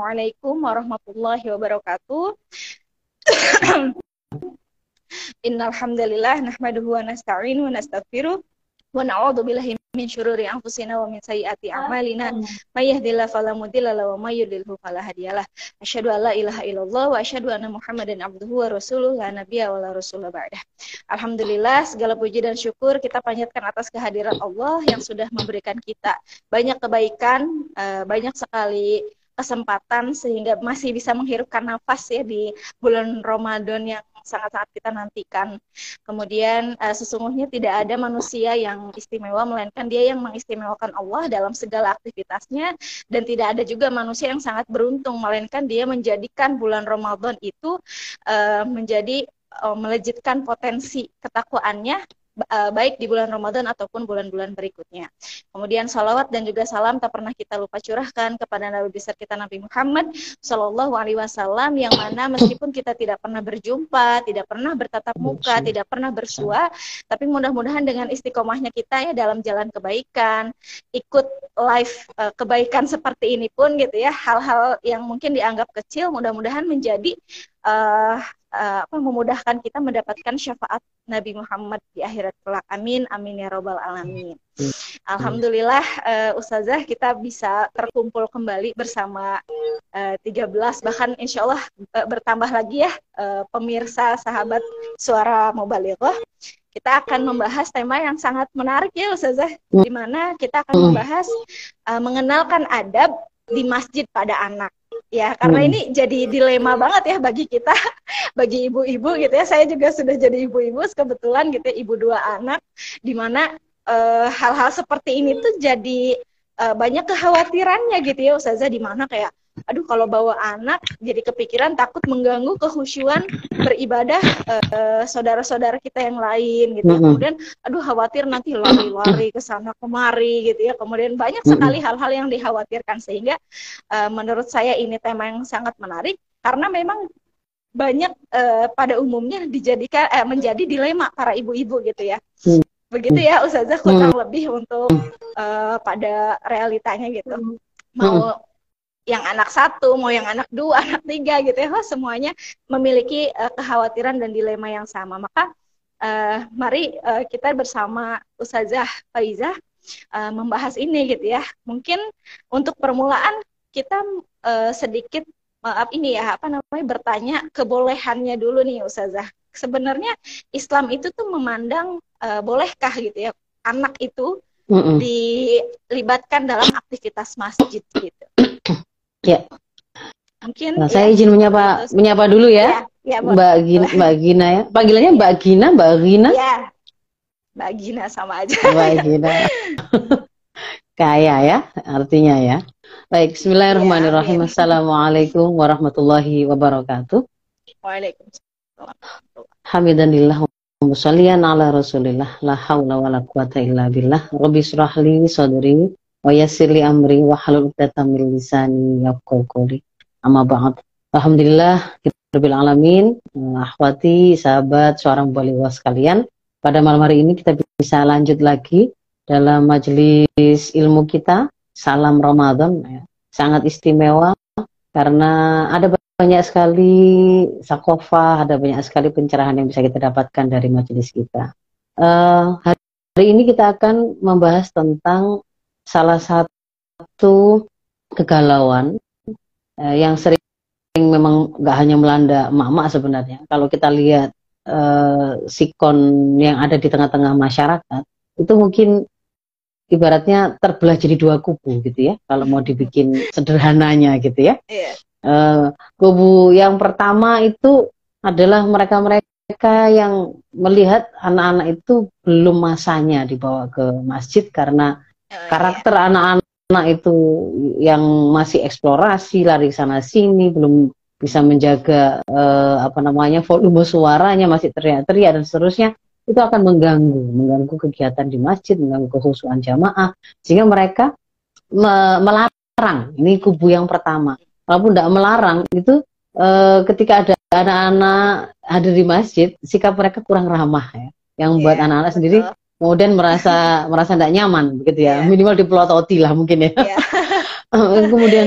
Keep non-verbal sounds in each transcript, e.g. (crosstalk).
Assalamualaikum warahmatullahi wabarakatuh. (clears throat) Innal hamdalillah nahmaduhu wa nasta'inu wa nastaghfiruh wa na'udzu billahi min syururi anfusina wa min sayyiati a'malina. May yahdihillahu fala mudilla wa may yudlilhu fala an la ilaha illallah wa asyhadu anna muhammadan abduhu wa rasuluh la nabiyya wa la rasula ba'dah. Alhamdulillah segala puji dan syukur kita panjatkan atas kehadiran Allah yang sudah memberikan kita banyak kebaikan eh, banyak sekali kesempatan sehingga masih bisa menghirupkan nafas ya di bulan Ramadan yang sangat-sangat kita nantikan. Kemudian uh, sesungguhnya tidak ada manusia yang istimewa melainkan dia yang mengistimewakan Allah dalam segala aktivitasnya dan tidak ada juga manusia yang sangat beruntung melainkan dia menjadikan bulan Ramadan itu uh, menjadi uh, melejitkan potensi ketakwaannya Eh, baik di bulan Ramadan ataupun bulan-bulan berikutnya. Kemudian salawat dan juga salam tak pernah kita lupa curahkan kepada Nabi besar kita Nabi Muhammad Shallallahu Alaihi Wasallam yang mana meskipun kita tidak pernah berjumpa, tidak pernah bertatap muka, tidak pernah bersua, tapi mudah-mudahan dengan istiqomahnya kita ya dalam jalan kebaikan, ikut live uh, kebaikan seperti ini pun gitu ya, hal-hal yang mungkin dianggap kecil mudah-mudahan menjadi uh, uh, memudahkan kita mendapatkan syafaat Nabi Muhammad di akhirat kelak. Amin, amin ya robbal alamin. Alhamdulillah uh, Ustazah kita bisa terkumpul kembali bersama uh, 13 bahkan insya Allah uh, bertambah lagi ya uh, pemirsa sahabat suara Mubalighah. Kita akan membahas tema yang sangat menarik ya Ustazah, di mana kita akan membahas uh, mengenalkan adab di masjid pada anak ya karena hmm. ini jadi dilema banget ya bagi kita (laughs) bagi ibu-ibu gitu ya saya juga sudah jadi ibu-ibu kebetulan gitu ya, ibu dua anak di mana uh, hal-hal seperti ini tuh jadi uh, banyak kekhawatirannya gitu ya Ustazah di mana kayak aduh kalau bawa anak jadi kepikiran takut mengganggu kehusuan beribadah uh, saudara-saudara kita yang lain gitu ya. Kemudian aduh khawatir nanti lari-lari ke sana kemari gitu ya. Kemudian banyak sekali hal-hal yang dikhawatirkan sehingga uh, menurut saya ini tema yang sangat menarik karena memang banyak uh, pada umumnya dijadikan eh, menjadi dilema para ibu-ibu gitu ya. Mm. Begitu ya Ustazah kurang lebih untuk uh, pada realitanya gitu. Mau yang anak satu, mau yang anak dua, (laughs) anak tiga gitu ya, semuanya memiliki uh, kekhawatiran dan dilema yang sama. Maka uh, mari uh, kita bersama Ustazah Faizah uh, membahas ini gitu ya. Mungkin untuk permulaan kita uh, sedikit maaf ini ya apa namanya bertanya kebolehannya dulu nih Ustazah. Sebenarnya Islam itu tuh memandang uh, bolehkah gitu ya anak itu mm -mm. dilibatkan dalam aktivitas masjid gitu. (clears throat) Ya. Mungkin nah, ya. saya izin menyapa terus. menyapa dulu ya. ya, ya Mbak Gina, Mbak Gina ya. Panggilannya Mbak Gina, Mbak Gina? Ya. Mbak Gina sama aja. Mbak Gina. (laughs) Kaya ya artinya ya. Baik, bismillahirrahmanirrahim. Ya, Assalamualaikum warahmatullahi wabarakatuh. Waalaikumsalam. Hamidanilah Musalian ala rasulillah la haula wa la quwata illa billah Rabbi surahli sadri wa yassirli amri wa halul uqdatam min lisani yafqahu qawli. Amma ba'd. Alhamdulillah rabbil alamin. Ahwati, sahabat, seorang baliwa sekalian. Pada malam hari ini kita bisa lanjut lagi dalam majelis ilmu kita Salam Ramadan ya. Sangat istimewa karena ada banyak sekali sakofa, ada banyak sekali pencerahan yang bisa kita dapatkan dari majelis kita. Uh, hari ini kita akan membahas tentang salah satu kegalauan eh, yang sering memang nggak hanya melanda emak-emak sebenarnya. Kalau kita lihat eh, sikon yang ada di tengah-tengah masyarakat, itu mungkin ibaratnya terbelah jadi dua kubu gitu ya. Kalau mau dibikin sederhananya gitu ya. Yeah. Eh, kubu yang pertama itu adalah mereka-mereka yang melihat anak-anak itu belum masanya dibawa ke masjid karena karakter iya. anak-anak itu yang masih eksplorasi lari sana sini belum bisa menjaga uh, apa namanya volume suaranya masih teriak-teriak dan seterusnya itu akan mengganggu mengganggu kegiatan di masjid mengganggu kehusuan jamaah sehingga mereka me melarang ini kubu yang pertama walaupun tidak melarang itu uh, ketika ada anak-anak hadir di masjid sikap mereka kurang ramah ya yang buat iya, anak-anak sendiri kemudian merasa merasa tidak nyaman begitu ya yeah. minimal dipelototi lah mungkin ya yeah. (laughs) kemudian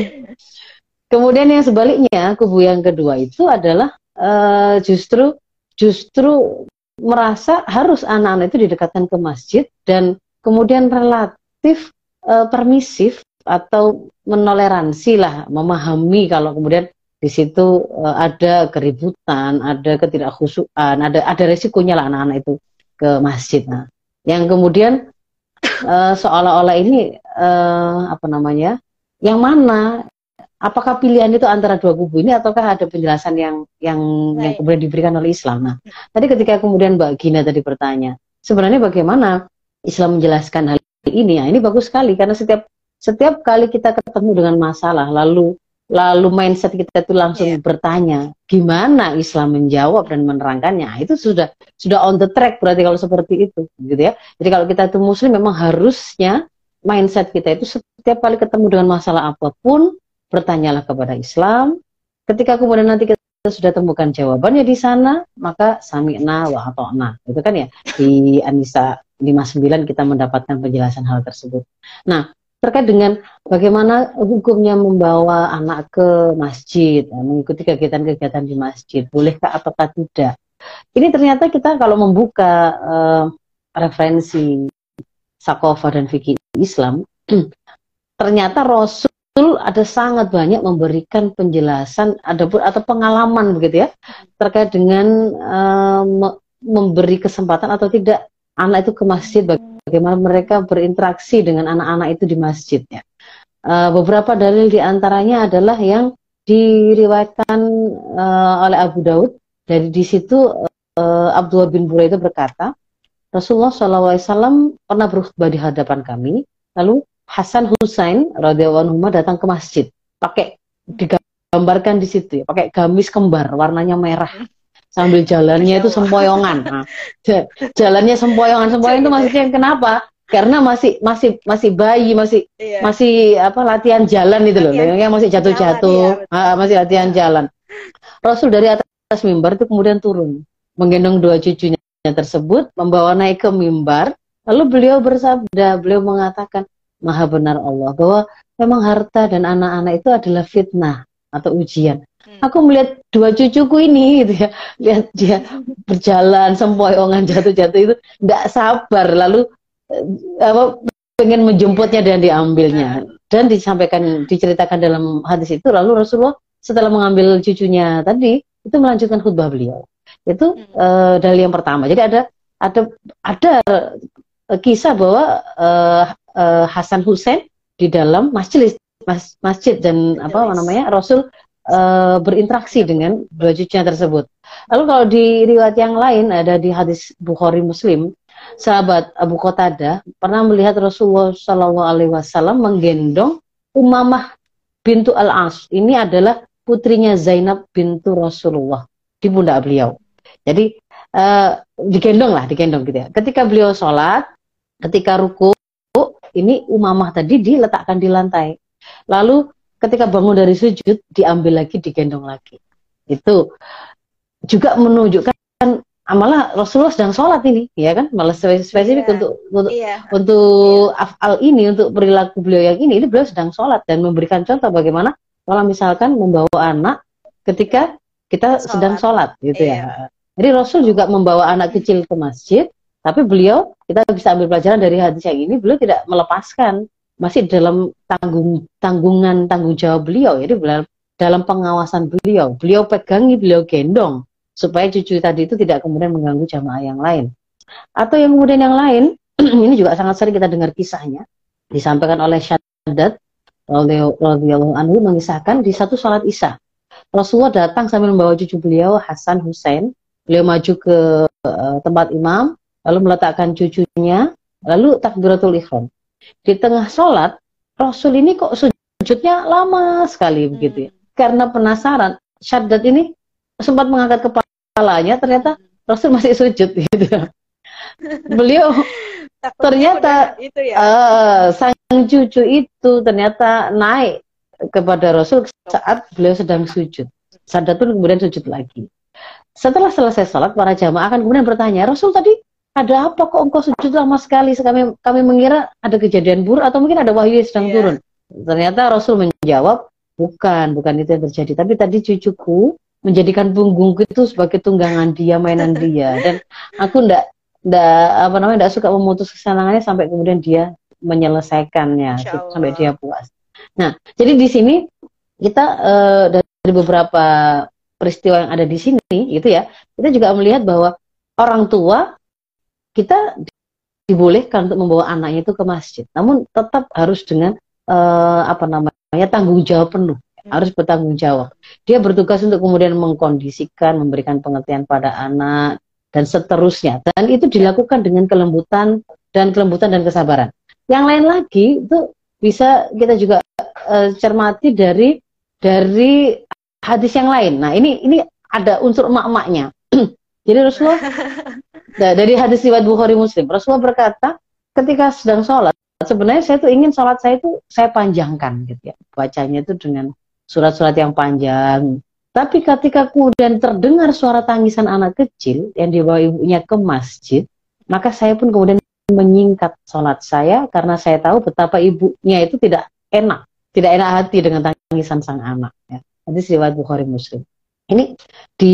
kemudian yang sebaliknya kubu yang kedua itu adalah uh, justru justru merasa harus anak-anak itu didekatkan ke masjid dan kemudian relatif uh, permisif atau menoleransi lah, memahami kalau kemudian di situ uh, ada keributan, ada ketidakkhusyuan, ada ada resikonya lah anak-anak itu ke masjid. Nah, yang kemudian uh, seolah-olah ini uh, apa namanya? Yang mana? Apakah pilihan itu antara dua kubu ini ataukah ada penjelasan yang yang yang kemudian diberikan oleh Islam? Nah, tadi ketika kemudian Mbak Gina tadi bertanya, sebenarnya bagaimana Islam menjelaskan hal ini? Ya, ini bagus sekali karena setiap setiap kali kita ketemu dengan masalah lalu lalu mindset kita itu langsung yeah. bertanya gimana Islam menjawab dan menerangkannya? Nah, itu sudah sudah on the track berarti kalau seperti itu gitu ya. Jadi kalau kita itu muslim memang harusnya mindset kita itu setiap kali ketemu dengan masalah apa pun bertanyalah kepada Islam. Ketika kemudian nanti kita sudah temukan jawabannya di sana maka sami'na wa atokna itu kan ya. Di Anisa 59 kita mendapatkan penjelasan hal tersebut. Nah terkait dengan bagaimana hukumnya membawa anak ke masjid, ya, mengikuti kegiatan-kegiatan di masjid, bolehkah ataukah tidak? Ini ternyata kita kalau membuka uh, referensi sakofa dan fikih Islam, (clears throat) ternyata Rasul ada sangat banyak memberikan penjelasan ada atau pengalaman begitu ya terkait dengan uh, memberi kesempatan atau tidak anak itu ke masjid bagaimana mereka berinteraksi dengan anak-anak itu di masjid ya. Uh, beberapa dalil di antaranya adalah yang diriwayatkan uh, oleh Abu Daud. Dari di situ uh, Abdullah bin Buraidah berkata, Rasulullah SAW pernah berkhutbah di hadapan kami, lalu Hasan Husain radhiyallahu anhu datang ke masjid, pakai digambarkan di situ ya, pakai gamis kembar warnanya merah sambil jalannya itu sempoyongan. (laughs) Nah, jalannya sempoyongan, sempoyongan itu maksudnya kenapa? Karena masih masih masih bayi, masih iya. masih apa latihan jalan itu loh, yang masih jatuh-jatuh, iya, masih latihan jalan. Rasul dari atas mimbar itu kemudian turun, menggendong dua cucunya tersebut, membawa naik ke mimbar, lalu beliau bersabda, beliau mengatakan, Maha benar Allah bahwa memang harta dan anak-anak itu adalah fitnah atau ujian. Hmm. Aku melihat dua cucuku ini gitu ya, lihat dia berjalan sempoyongan jatuh-jatuh itu tidak sabar. Lalu eh, apa pengen menjemputnya dan diambilnya. Dan disampaikan diceritakan dalam hadis itu. Lalu Rasulullah setelah mengambil cucunya tadi itu melanjutkan khutbah beliau. Itu hmm. uh, dalil yang pertama. Jadi ada ada ada uh, kisah bahwa uh, uh, Hasan Hussein di dalam masjid mas, masjid dan apa namanya Rasul uh, berinteraksi dengan dua cucunya tersebut. Lalu kalau di riwayat yang lain ada di hadis Bukhari Muslim, sahabat Abu Qatada pernah melihat Rasulullah Shallallahu Alaihi Wasallam menggendong Umamah bintu Al As. Ini adalah putrinya Zainab bintu Rasulullah di pundak beliau. Jadi uh, digendong lah, digendong gitu ya. Ketika beliau sholat, ketika ruku, ini Umamah tadi diletakkan di lantai. Lalu ketika bangun dari sujud diambil lagi digendong lagi itu juga menunjukkan malah Rasulullah sedang sholat ini ya kan malah spesifik yeah. untuk untuk yeah. untuk yeah. afal ini untuk perilaku beliau yang ini ini beliau sedang sholat dan memberikan contoh bagaimana kalau misalkan membawa anak ketika kita sholat. sedang sholat gitu yeah. ya jadi Rasul juga membawa anak kecil ke masjid tapi beliau kita bisa ambil pelajaran dari hadis yang ini beliau tidak melepaskan masih dalam tanggung tanggungan tanggung jawab beliau jadi dalam pengawasan beliau. Beliau pegangi beliau gendong supaya cucu tadi itu tidak kemudian mengganggu jamaah yang lain. Atau yang kemudian yang lain (clears throat) ini juga sangat sering kita dengar kisahnya disampaikan oleh Syadat radhiyallahu anhu mengisahkan di satu salat Isya Rasulullah datang sambil membawa cucu beliau Hasan Hussein. Beliau maju ke uh, tempat imam lalu meletakkan cucunya lalu takbiratul ihram di tengah sholat Rasul ini kok sujudnya lama sekali hmm. begitu ya. Karena penasaran Syadat ini sempat mengangkat kepalanya ternyata Rasul masih sujud (laughs) gitu. Beliau (laughs) ternyata itu ya. uh, sang cucu itu ternyata naik kepada Rasul saat beliau sedang sujud. Syadat pun kemudian sujud lagi. Setelah selesai sholat para jamaah akan kemudian bertanya Rasul tadi ada apa kok engkau sujud lama sekali? Kami kami mengira ada kejadian buruk atau mungkin ada wahyu yang sedang yeah. turun. Ternyata Rasul menjawab, Bukan, bukan itu yang terjadi. Tapi tadi cucuku menjadikan punggungku itu sebagai tunggangan dia, mainan (laughs) dia. Dan aku ndak ndak apa namanya ndak suka memutus kesenangannya sampai kemudian dia menyelesaikannya sampai dia puas. Nah, jadi di sini kita uh, dari beberapa peristiwa yang ada di sini, itu ya, kita juga melihat bahwa orang tua kita dibolehkan untuk membawa anaknya itu ke masjid, namun tetap harus dengan uh, apa namanya tanggung jawab penuh, hmm. harus bertanggung jawab. Dia bertugas untuk kemudian mengkondisikan, memberikan pengertian pada anak dan seterusnya, dan itu dilakukan dengan kelembutan dan kelembutan dan kesabaran. Yang lain lagi itu bisa kita juga uh, cermati dari dari hadis yang lain. Nah ini ini ada unsur emak-emaknya. (clears throat) Jadi Rasulullah (laughs) dari hadis riwayat Bukhari Muslim, Rasulullah berkata ketika sedang sholat, sebenarnya saya tuh ingin sholat saya itu saya panjangkan gitu ya, bacanya itu dengan surat-surat yang panjang. Tapi ketika kemudian terdengar suara tangisan anak kecil yang dibawa ibunya ke masjid, maka saya pun kemudian menyingkat sholat saya karena saya tahu betapa ibunya itu tidak enak, tidak enak hati dengan tangisan sang anak. Ya. Hadis riwayat Bukhari Muslim. Ini di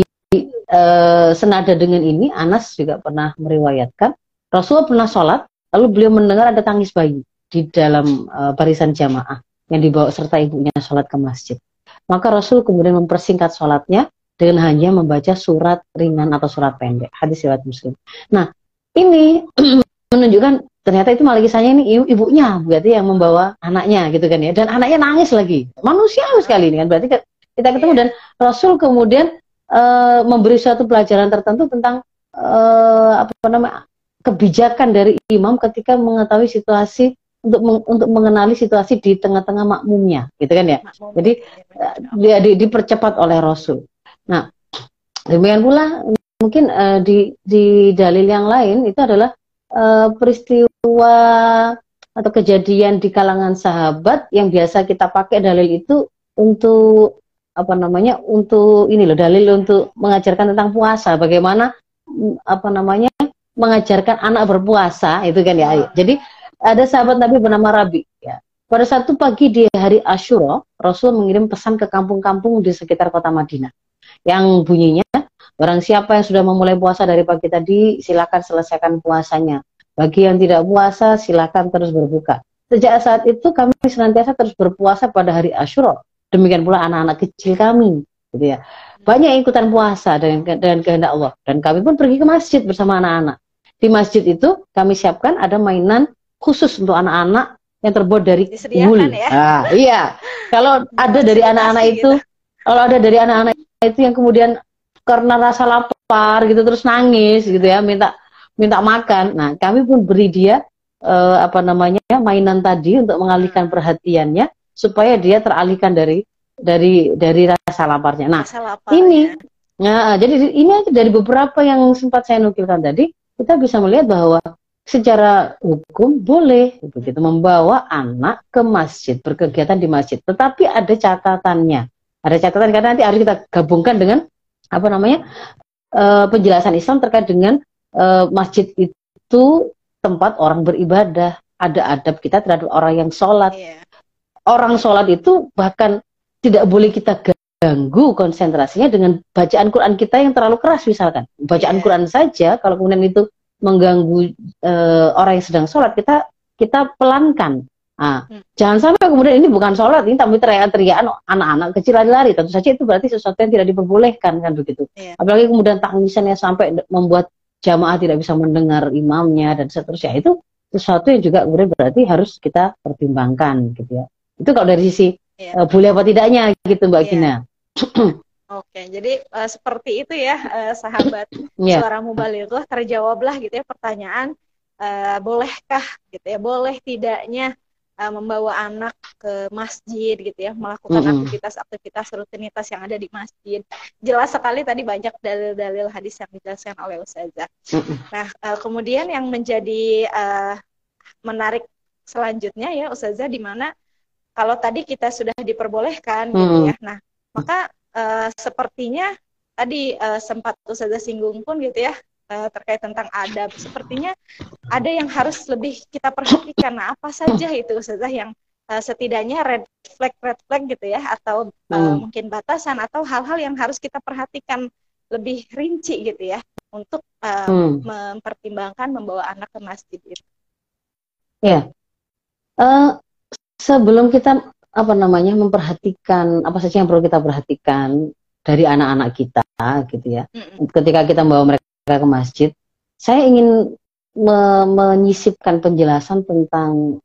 uh, senada dengan ini Anas juga pernah meriwayatkan Rasulullah pernah sholat lalu beliau mendengar ada tangis bayi di dalam uh, barisan jamaah yang dibawa serta ibunya sholat ke masjid. Maka Rasul kemudian mempersingkat sholatnya dengan hanya membaca surat ringan atau surat pendek. Hadis riwayat Muslim. Nah, ini (clears throat) menunjukkan ternyata itu malah kisahnya ini ibunya berarti yang membawa anaknya gitu kan ya dan anaknya nangis lagi manusiawi sekali ini kan berarti kita ketemu dan Rasul kemudian uh, memberi suatu pelajaran tertentu tentang uh, apa namanya kebijakan dari imam ketika mengetahui situasi untuk meng, untuk mengenali situasi di tengah-tengah makmumnya gitu kan ya Makmum. jadi uh, dia di, dipercepat oleh Rasul nah demikian pula mungkin uh, di di dalil yang lain itu adalah uh, peristiwa atau kejadian di kalangan sahabat yang biasa kita pakai dalil itu untuk apa namanya untuk ini loh dalil untuk mengajarkan tentang puasa bagaimana mm, apa namanya mengajarkan anak berpuasa itu kan ya jadi ada sahabat Nabi bernama Rabi ya pada satu pagi di hari Ashura Rasul mengirim pesan ke kampung-kampung di sekitar kota Madinah yang bunyinya Barang siapa yang sudah memulai puasa dari pagi tadi, silakan selesaikan puasanya. Bagi yang tidak puasa, silakan terus berbuka. Sejak saat itu kami senantiasa terus berpuasa pada hari Ashura. Demikian pula anak-anak kecil kami, gitu ya. Banyak yang ikutan puasa dan dengan kehendak Allah. Dan kami pun pergi ke masjid bersama anak-anak. Di masjid itu kami siapkan ada mainan khusus untuk anak-anak yang terbuat dari wool. Ya? Ah, iya. Kalau (laughs) ada dari anak-anak itu, gitu. kalau ada dari anak-anak itu yang kemudian karena rasa lapar gitu terus nangis gitu ya minta minta makan nah kami pun beri dia uh, apa namanya mainan tadi untuk mengalihkan hmm. perhatiannya supaya dia teralihkan dari dari dari rasa laparnya. Nah rasa lapar, ini nah jadi ini aja dari beberapa yang sempat saya nukilkan tadi kita bisa melihat bahwa secara hukum boleh begitu membawa anak ke masjid berkegiatan di masjid. Tetapi ada catatannya. Ada catatan karena nanti harus kita gabungkan dengan apa namanya uh, penjelasan Islam terkait dengan uh, masjid itu tempat orang beribadah, ada adab kita terhadap orang yang sholat. Yeah. Orang sholat itu bahkan tidak boleh kita ganggu konsentrasinya dengan bacaan Quran kita yang terlalu keras misalkan. Bacaan yeah. Quran saja kalau kemudian itu mengganggu uh, orang yang sedang sholat kita kita pelankan Nah, hmm. jangan sampai kemudian ini bukan sholat, ini tapi teriak-teriakan anak-anak kecil lari-lari. Tentu saja itu berarti sesuatu yang tidak diperbolehkan kan begitu. Yeah. Apalagi kemudian tangisannya sampai membuat jamaah tidak bisa mendengar imamnya dan seterusnya. Itu sesuatu yang juga kemudian berarti harus kita pertimbangkan gitu ya. Itu kalau dari sisi yeah. Iya. uh, boleh apa tidaknya gitu Mbak yeah. Gina. (clears throat) Oke, jadi uh, seperti itu ya uh, sahabat yeah. (clears throat) suara mubalighah terjawablah gitu ya pertanyaan uh, bolehkah gitu ya, boleh tidaknya uh, membawa anak ke masjid gitu ya melakukan aktivitas-aktivitas rutinitas yang ada di masjid jelas sekali tadi banyak dalil-dalil hadis yang dijelaskan oleh Ustazah nah uh, kemudian yang menjadi uh, menarik selanjutnya ya Ustazah di mana kalau tadi kita sudah diperbolehkan gitu ya nah maka uh, sepertinya tadi uh, sempat Ustazah singgung pun gitu ya uh, terkait tentang adab sepertinya ada yang harus lebih kita perhatikan nah apa saja itu Ustazah yang uh, setidaknya red flag red flag gitu ya atau uh, hmm. mungkin batasan atau hal-hal yang harus kita perhatikan lebih rinci gitu ya untuk uh, hmm. mempertimbangkan membawa anak ke masjid itu. Ya, uh, sebelum kita apa namanya memperhatikan apa saja yang perlu kita perhatikan dari anak-anak kita gitu ya. Mm-mm. Ketika kita membawa mereka ke masjid, saya ingin me- menyisipkan penjelasan tentang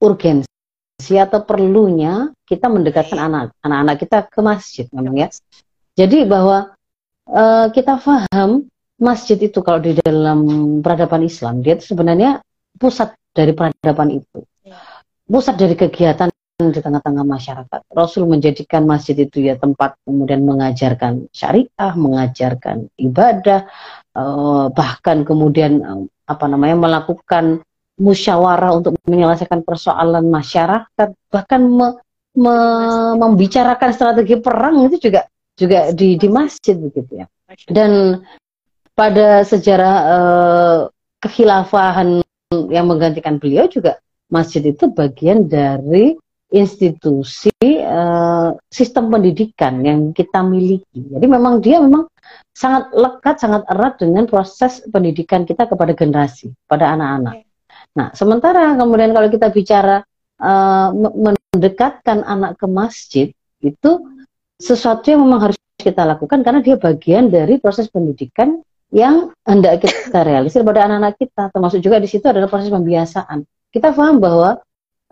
urgensi atau perlunya kita mendekatkan anak anak-anak kita ke masjid memang ya. Jadi bahwa uh, kita paham masjid itu kalau di dalam peradaban Islam dia itu sebenarnya pusat dari peradaban itu. Pusat dari kegiatan di tengah-tengah masyarakat. Rasul menjadikan masjid itu ya tempat kemudian mengajarkan syariah, mengajarkan ibadah, uh, bahkan kemudian uh, apa namanya melakukan musyawarah untuk menyelesaikan persoalan masyarakat, bahkan me, me, membicarakan strategi perang itu juga juga di di masjid begitu ya. Dan pada sejarah uh, kekhilafahan yang menggantikan beliau juga masjid itu bagian dari institusi uh, sistem pendidikan yang kita miliki. Jadi memang dia memang sangat lekat, sangat erat dengan proses pendidikan kita kepada generasi, pada anak-anak. Nah, sementara kemudian kalau kita bicara uh, mendekatkan anak ke masjid, itu sesuatu yang memang harus kita lakukan karena dia bagian dari proses pendidikan yang hendak kita realisir pada anak-anak kita. Termasuk juga di situ adalah proses pembiasaan. Kita paham bahwa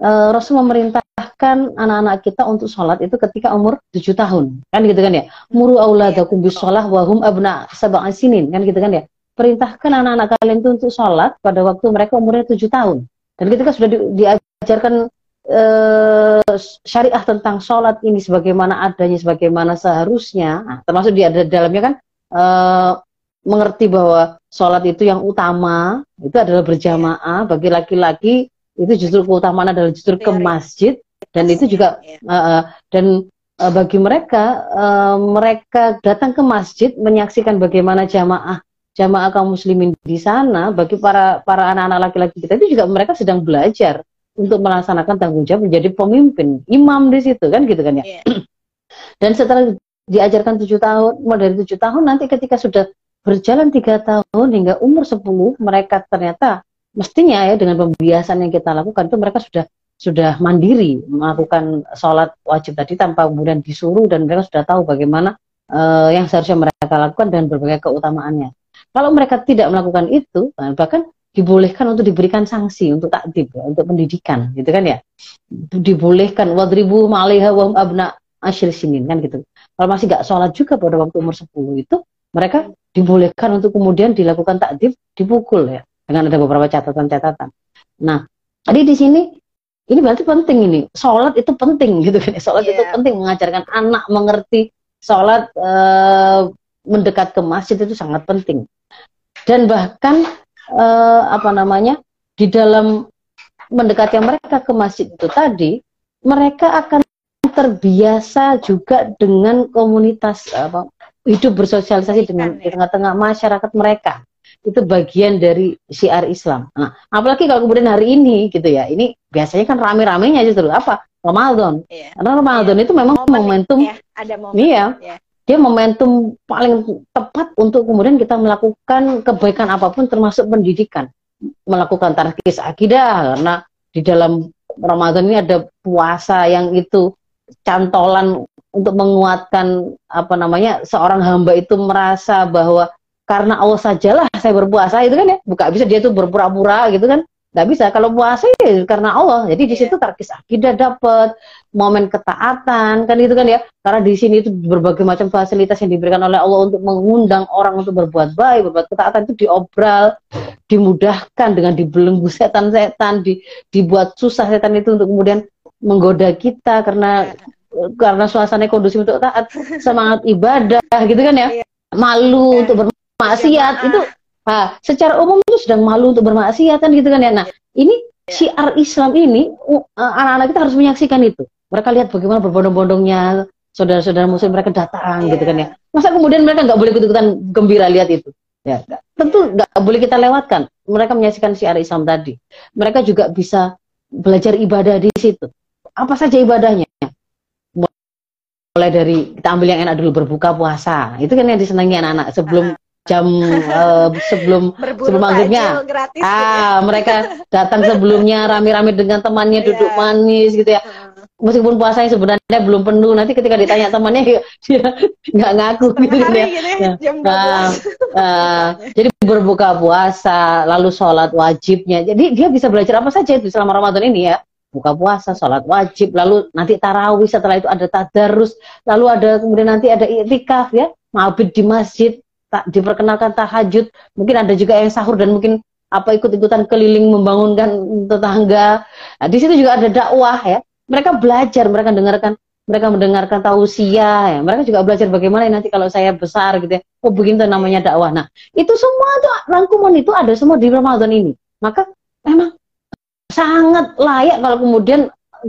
uh, Rasul memerintahkan anak-anak kita untuk sholat itu ketika umur tujuh tahun, kan gitu kan ya? Muru auladakum bis sholah wahum abna sab'an sinin, kan gitu kan ya? Perintahkan anak-anak kalian itu untuk sholat pada waktu mereka umurnya tujuh tahun. Dan ketika sudah di, diajarkan uh, syariah tentang sholat ini sebagaimana adanya, sebagaimana seharusnya, nah, termasuk di dalamnya kan uh, mengerti bahwa sholat itu yang utama itu adalah berjamaah. Bagi laki-laki itu justru keutamaan adalah justru ke masjid. Dan itu juga uh, dan uh, bagi mereka uh, mereka datang ke masjid menyaksikan bagaimana jamaah jamaah kaum muslimin di sana. Bagi para para anak-anak laki-laki kita itu juga mereka sedang belajar untuk melaksanakan tanggung jawab menjadi pemimpin imam di situ kan gitu kan ya? Yeah. (clears throat) dan setelah diajarkan tujuh tahun mulai dari tujuh tahun nanti ketika sudah berjalan tiga tahun hingga umur sepuluh mereka ternyata mestinya ya dengan pembiasan yang kita lakukan itu mereka sudah sudah mandiri melakukan sholat wajib tadi tanpa kemudian disuruh dan mereka sudah tahu bagaimana uh, yang seharusnya mereka lakukan dan berbagai keutamaannya. Kalau mereka tidak melakukan itu, nah, bahkan dibolehkan untuk diberikan sanksi untuk takdib ya, untuk pendidikan gitu kan ya dibolehkan wadribu ma'alaiha wa abna asyir sinin kan gitu kalau masih gak sholat juga pada waktu umur 10 itu mereka dibolehkan untuk kemudian dilakukan takdib dipukul ya dengan ada beberapa catatan-catatan. Nah, tadi di sini ini berarti penting ini. Sholat itu penting (laughs) gitu kan. Sholat yeah. itu iya. penting mengajarkan anak mengerti sholat uh, mendekat ke masjid itu sangat penting. Dan bahkan uh, apa namanya di dalam mendekati mereka ke masjid itu tadi, mereka akan terbiasa juga dengan komunitas apa hidup bersosialisasi dengan ya. di tengah-tengah masyarakat mereka itu bagian dari syiar Islam. Nah, apalagi kalau kemudian hari ini gitu ya, ini biasanya kan rame-ramenya justru apa? Ramadan. Iya. Karena Ramadan iya. itu memang momen, momentum. Ya, ada momen. Iya. Ya. Dia momentum paling tepat untuk kemudian kita melakukan kebaikan apa pun termasuk pendidikan. Melakukan tarkis akidah karena di dalam Ramadan ini ada puasa yang itu cantolan untuk menguatkan apa namanya seorang hamba itu merasa bahwa karena Allah sajalah saya berpuasa itu kan ya? Bukan bisa dia tuh berpura-pura gitu kan? Nggak bisa. Kalau puasa ya karena Allah. Jadi di iya. situ terkis akidah dapat momen ketaatan kan gitu kan ya? Karena di sini itu berbagai macam fasilitas yang diberikan oleh Allah untuk mengundang orang untuk berbuat baik berbuat ketaatan itu diobral dimudahkan dengan dibelenggu setan-setan di, dibuat susah setan itu untuk kemudian menggoda kita karena iya. karena suasana kondusif untuk taat semangat ibadah gitu kan ya iya. malu untuk ber maksiat ya, itu nah, secara umum itu sedang malu untuk bermaksiat kan gitu kan ya. Nah, ini syiar Islam ini anak-anak kita harus menyaksikan itu. Mereka lihat bagaimana berbondong-bondongnya saudara-saudara muslim mereka datang yeah. gitu kan ya. Masa kemudian mereka nggak boleh ikutan gembira lihat itu? Ya, tentu nggak boleh kita lewatkan. Mereka menyaksikan syiar Islam tadi. Mereka juga bisa belajar ibadah di situ. Apa saja ibadahnya? Mulai dari kita ambil yang enak dulu berbuka puasa. Itu kan yang disenangi anak-anak sebelum jam uh, sebelum (laughs) Berburu sebelum maghribnya. gratis. Ah ya. mereka datang sebelumnya rame-rame dengan temannya duduk manis gitu ya. Meskipun puasanya sebenarnya belum penuh nanti ketika ditanya temannya dia (laughs) nggak ngaku gitu kan ya gitu ya, Ya. jam 12 Nah, eh, jadi berbuka puasa lalu sholat wajibnya. Jadi dia bisa belajar apa saja itu selama Ramadan ini ya buka puasa sholat wajib lalu nanti tarawih setelah itu ada tadarus lalu ada kemudian nanti ada iktikaf ya. Mabit di masjid tak diperkenalkan tahajud. Mungkin ada juga yang sahur dan mungkin apa ikut-ikutan keliling membangunkan tetangga. Nah, di situ juga ada dakwah ya. Mereka belajar mereka dengarkan mereka mendengarkan tausiah ya. Mereka juga belajar bagaimana nanti kalau saya besar gitu ya. Oh begini tuh namanya dakwah. Nah itu semua tuh rangkuman itu ada semua di Ramadan ini. Maka memang sangat layak kalau kemudian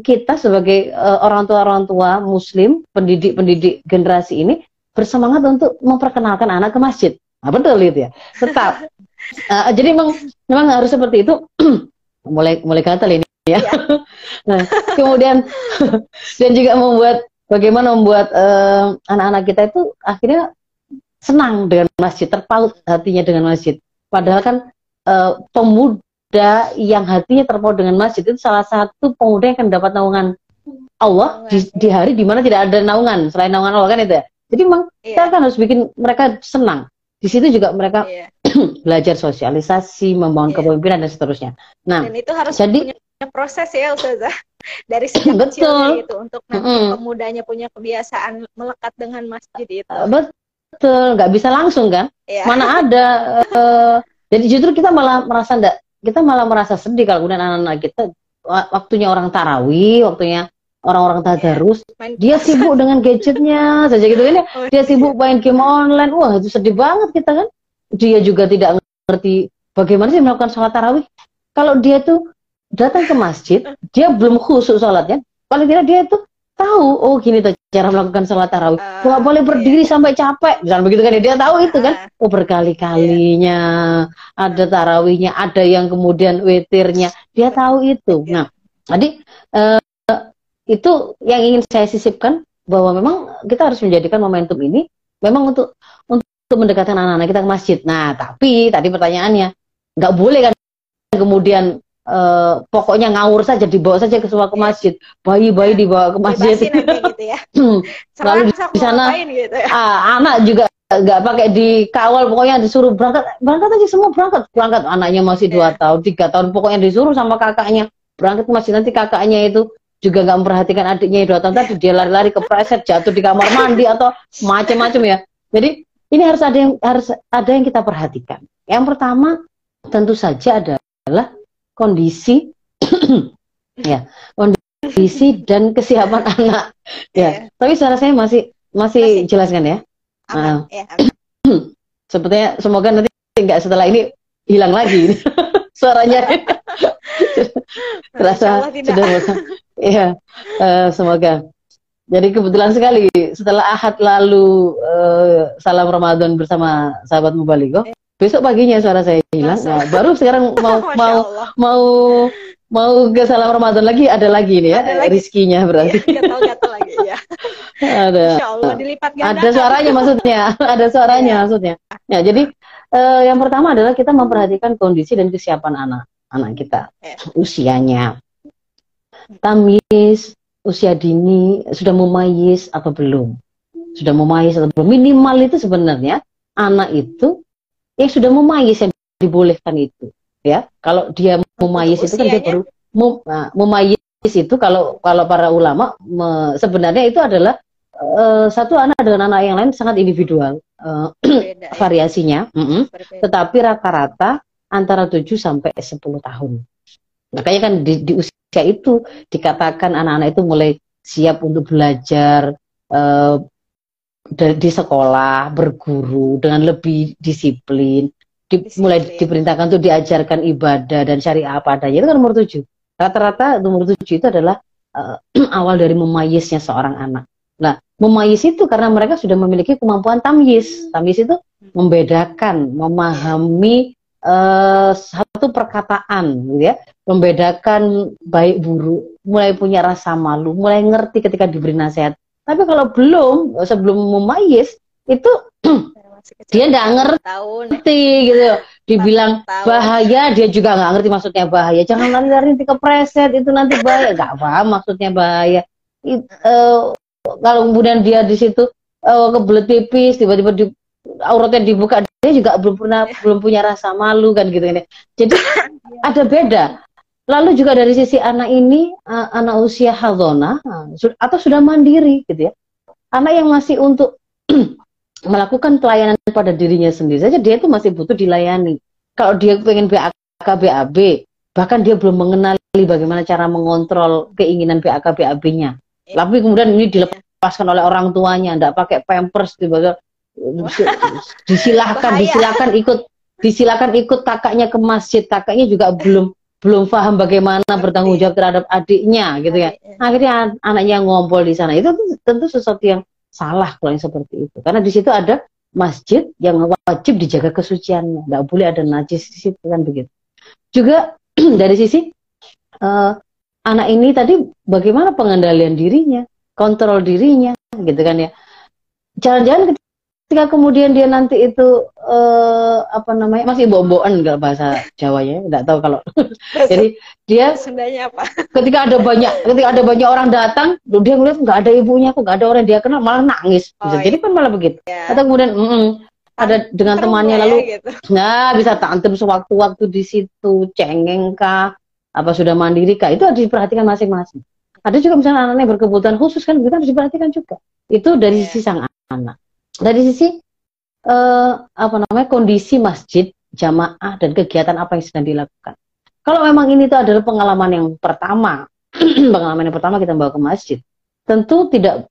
kita sebagai uh, orang tua orang tua muslim pendidik pendidik generasi ini bersemangat untuk memperkenalkan anak ke masjid. Nah, betul itu ya. Tetap. Uh, (laughs) jadi memang memang harus seperti itu. (clears throat) Mulai mulai gatal ini ya. (laughs) nah, kemudian (laughs) dan juga membuat bagaimana membuat uh, anak-anak kita itu akhirnya senang dengan masjid, terpaut hatinya dengan masjid. Padahal kan uh, pemuda yang hatinya terpaut dengan masjid itu salah satu pemuda yang akan dapat naungan Allah di, di hari di mana tidak ada naungan selain naungan Allah kan itu ya. Jadi memang kita Iya. kan harus bikin mereka senang. Di situ juga mereka Iya. (clears throat) belajar sosialisasi, membangun Iya. kepemimpinan dan seterusnya. Nah, Dan itu harus jadi punya proses ya Ustazah. Dari sejak (clears throat) kecilnya gitu untuk nanti Mm-mm. pemudanya punya kebiasaan melekat dengan masjid itu. eh, betul, nggak bisa langsung kan? Iya. Mana ada? eh, jadi justru kita malah merasa enggak, kita malah merasa sedih kalau kemudian anak-anak kita wa- waktunya orang tarawih, waktunya orang-orang tadarus, Main dia sibuk dengan gadgetnya saja gitu kan ya. Oh, Dia sibuk main game online, wah itu sedih banget kita kan. Dia juga tidak ngerti bagaimana sih melakukan sholat tarawih. Kalau dia tuh datang ke masjid, dia belum khusyuk sholatnya. Paling tidak dia tuh tahu, oh gini tuh cara melakukan sholat tarawih. Nggak boleh berdiri sampai capek, misalnya begitu kan. Dia tahu itu kan. Ah, Oh berkali-kalinya ada tarawihnya, ada yang kemudian witirnya. Dia tahu itu. Iya. Nah, jadi eh, itu yang ingin saya sisipkan bahwa memang kita harus menjadikan momentum ini memang untuk untuk mendekatkan anak-anak kita ke masjid. Nah, tapi tadi pertanyaannya nggak boleh kan kemudian eh, pokoknya ngawur saja dibawa saja ke semua ke masjid, bayi-bayi dibawa ke masjid. nanti gitu ya. (clears throat) Lalu di sana- gitu ya. Ah, anak juga nggak pakai dikawal pokoknya disuruh berangkat. Berangkat aja semua berangkat. Berangkat anaknya masih dua tahun tiga tahun pokoknya disuruh sama kakaknya. Berangkat ke masjid nanti kakaknya itu juga nggak memperhatikan adiknya dua tahun. Tadi dia lari-lari ke preset jatuh di kamar mandi atau macam-macam ya. Jadi ini harus ada yang harus ada yang kita perhatikan. Yang pertama tentu saja adalah kondisi (coughs) ya kondisi dan kesiapan (laughs) anak ya Iya. tapi suara saya masih masih Masih. jelaskan ya Aman. (coughs) Ya, aman. sepertinya semoga nanti nggak setelah ini hilang lagi (laughs) suaranya (laughs) terasa sudah. Iya, eh, semoga. Jadi kebetulan sekali setelah Ahad lalu eh, salam Ramadan bersama sahabat Mubaligo, besok paginya suara saya hilang. Nah, baru sekarang (laughs) mau mau mau mau ke salam Ramadan lagi ada lagi ini ya Ada lagi. rizkinya berarti Iya, gatal-gatal lagi ya. (laughs) ada Insya Allah dilipat gandakan. ada suaranya maksudnya (laughs) ada suaranya Iya. maksudnya ya jadi eh, yang pertama adalah kita memperhatikan kondisi dan kesiapan anak anak kita Iya. usianya tamis usia dini sudah memayis atau belum sudah memayis atau belum minimal itu sebenarnya anak itu yang sudah memayis yang dibolehkan itu ya kalau dia memayis itu kan dia baru mem- nah, memayis itu kalau kalau para ulama me- sebenarnya itu adalah eh, satu anak dengan anak yang lain sangat individual eh, (clears throat) Beda, ya. variasinya mm-mm. Berbeda. tetapi rata-rata antara 7 sampai 10 tahun makanya kan di, di usia itu dikatakan anak-anak itu mulai siap untuk belajar eh, dari di sekolah berguru dengan lebih disiplin di- Disiplin. mulai diperintahkan untuk diajarkan ibadah dan syariah apa adanya. Itu kan nomor tujuh. Rata-rata nomor tujuh itu adalah eh, (clears throat) awal dari memayisnya seorang anak. Nah memayis itu karena mereka sudah memiliki kemampuan tamyiz. Tamyiz itu membedakan memahami eh, satu perkataan gitu ya. Membedakan baik buruk, mulai punya rasa malu, mulai ngerti ketika diberi nasihat. Tapi kalau belum, sebelum memayis, itu (clears throat) dia nggak ngerti gitu. Dibilang bahaya, dia juga nggak ngerti maksudnya bahaya. Jangan lari-lari ke preset, itu nanti bahaya. Nggak paham maksudnya bahaya. It, uh, kalau kemudian dia di situ uh, kebelet pipis, tiba-tiba di, auratnya dibuka, dia juga belum pernah (laughs) belum punya rasa malu kan gitu ini. Jadi ada beda Lalu juga dari sisi anak ini, uh, anak usia hadona uh, atau sudah mandiri gitu ya. Anak yang masih untuk (clears throat) melakukan pelayanan pada dirinya sendiri saja dia itu masih butuh dilayani. Kalau dia pengen BAK BAB, bahkan dia belum mengenali bagaimana cara mengontrol keinginan BAK BAB-nya. Tapi kemudian ini dilepaskan oleh orang tuanya, tidak pakai pampers, tiba-tiba (laughs) disilahkan, disilahkan ikut, disilahkan ikut kakaknya ke masjid. Kakaknya juga belum belum paham bagaimana bertanggung jawab terhadap adiknya gitu ya. Akhirnya anaknya ngompol di sana. Itu tentu sesuatu yang salah kalau yang seperti itu. Karena di situ ada masjid yang wajib dijaga kesuciannya. Tidak boleh ada najis di situ kan begitu. Juga (clears throat) dari sisi uh, anak ini tadi bagaimana pengendalian dirinya, kontrol dirinya gitu kan ya. Jangan-jangan ketika kemudian dia nanti itu uh, apa namanya masih boboan kalau bahasa Jawa ya nggak tahu kalau jadi dia sebenarnya apa? ketika ada banyak ketika ada banyak orang datang dia ngeliat nggak ada ibunya kok nggak ada orang dia kenal malah nangis. Bisa oh, jadi kan malah begitu. Ya. atau kemudian mm -mm, ada dengan temannya ya, lalu gitu. nah bisa tantem sewaktu-waktu di situ cengeng kah apa sudah mandiri kah itu harus diperhatikan masing-masing. Ada juga misalnya anaknya berkebutuhan khusus kan kita harus diperhatikan juga. Itu dari ya. sisi sang anak dari sisi uh, apa namanya kondisi masjid jamaah dan kegiatan apa yang sedang dilakukan. Kalau memang ini tuh adalah pengalaman yang pertama, (clears throat) pengalaman yang pertama kita bawa ke masjid, tentu tidak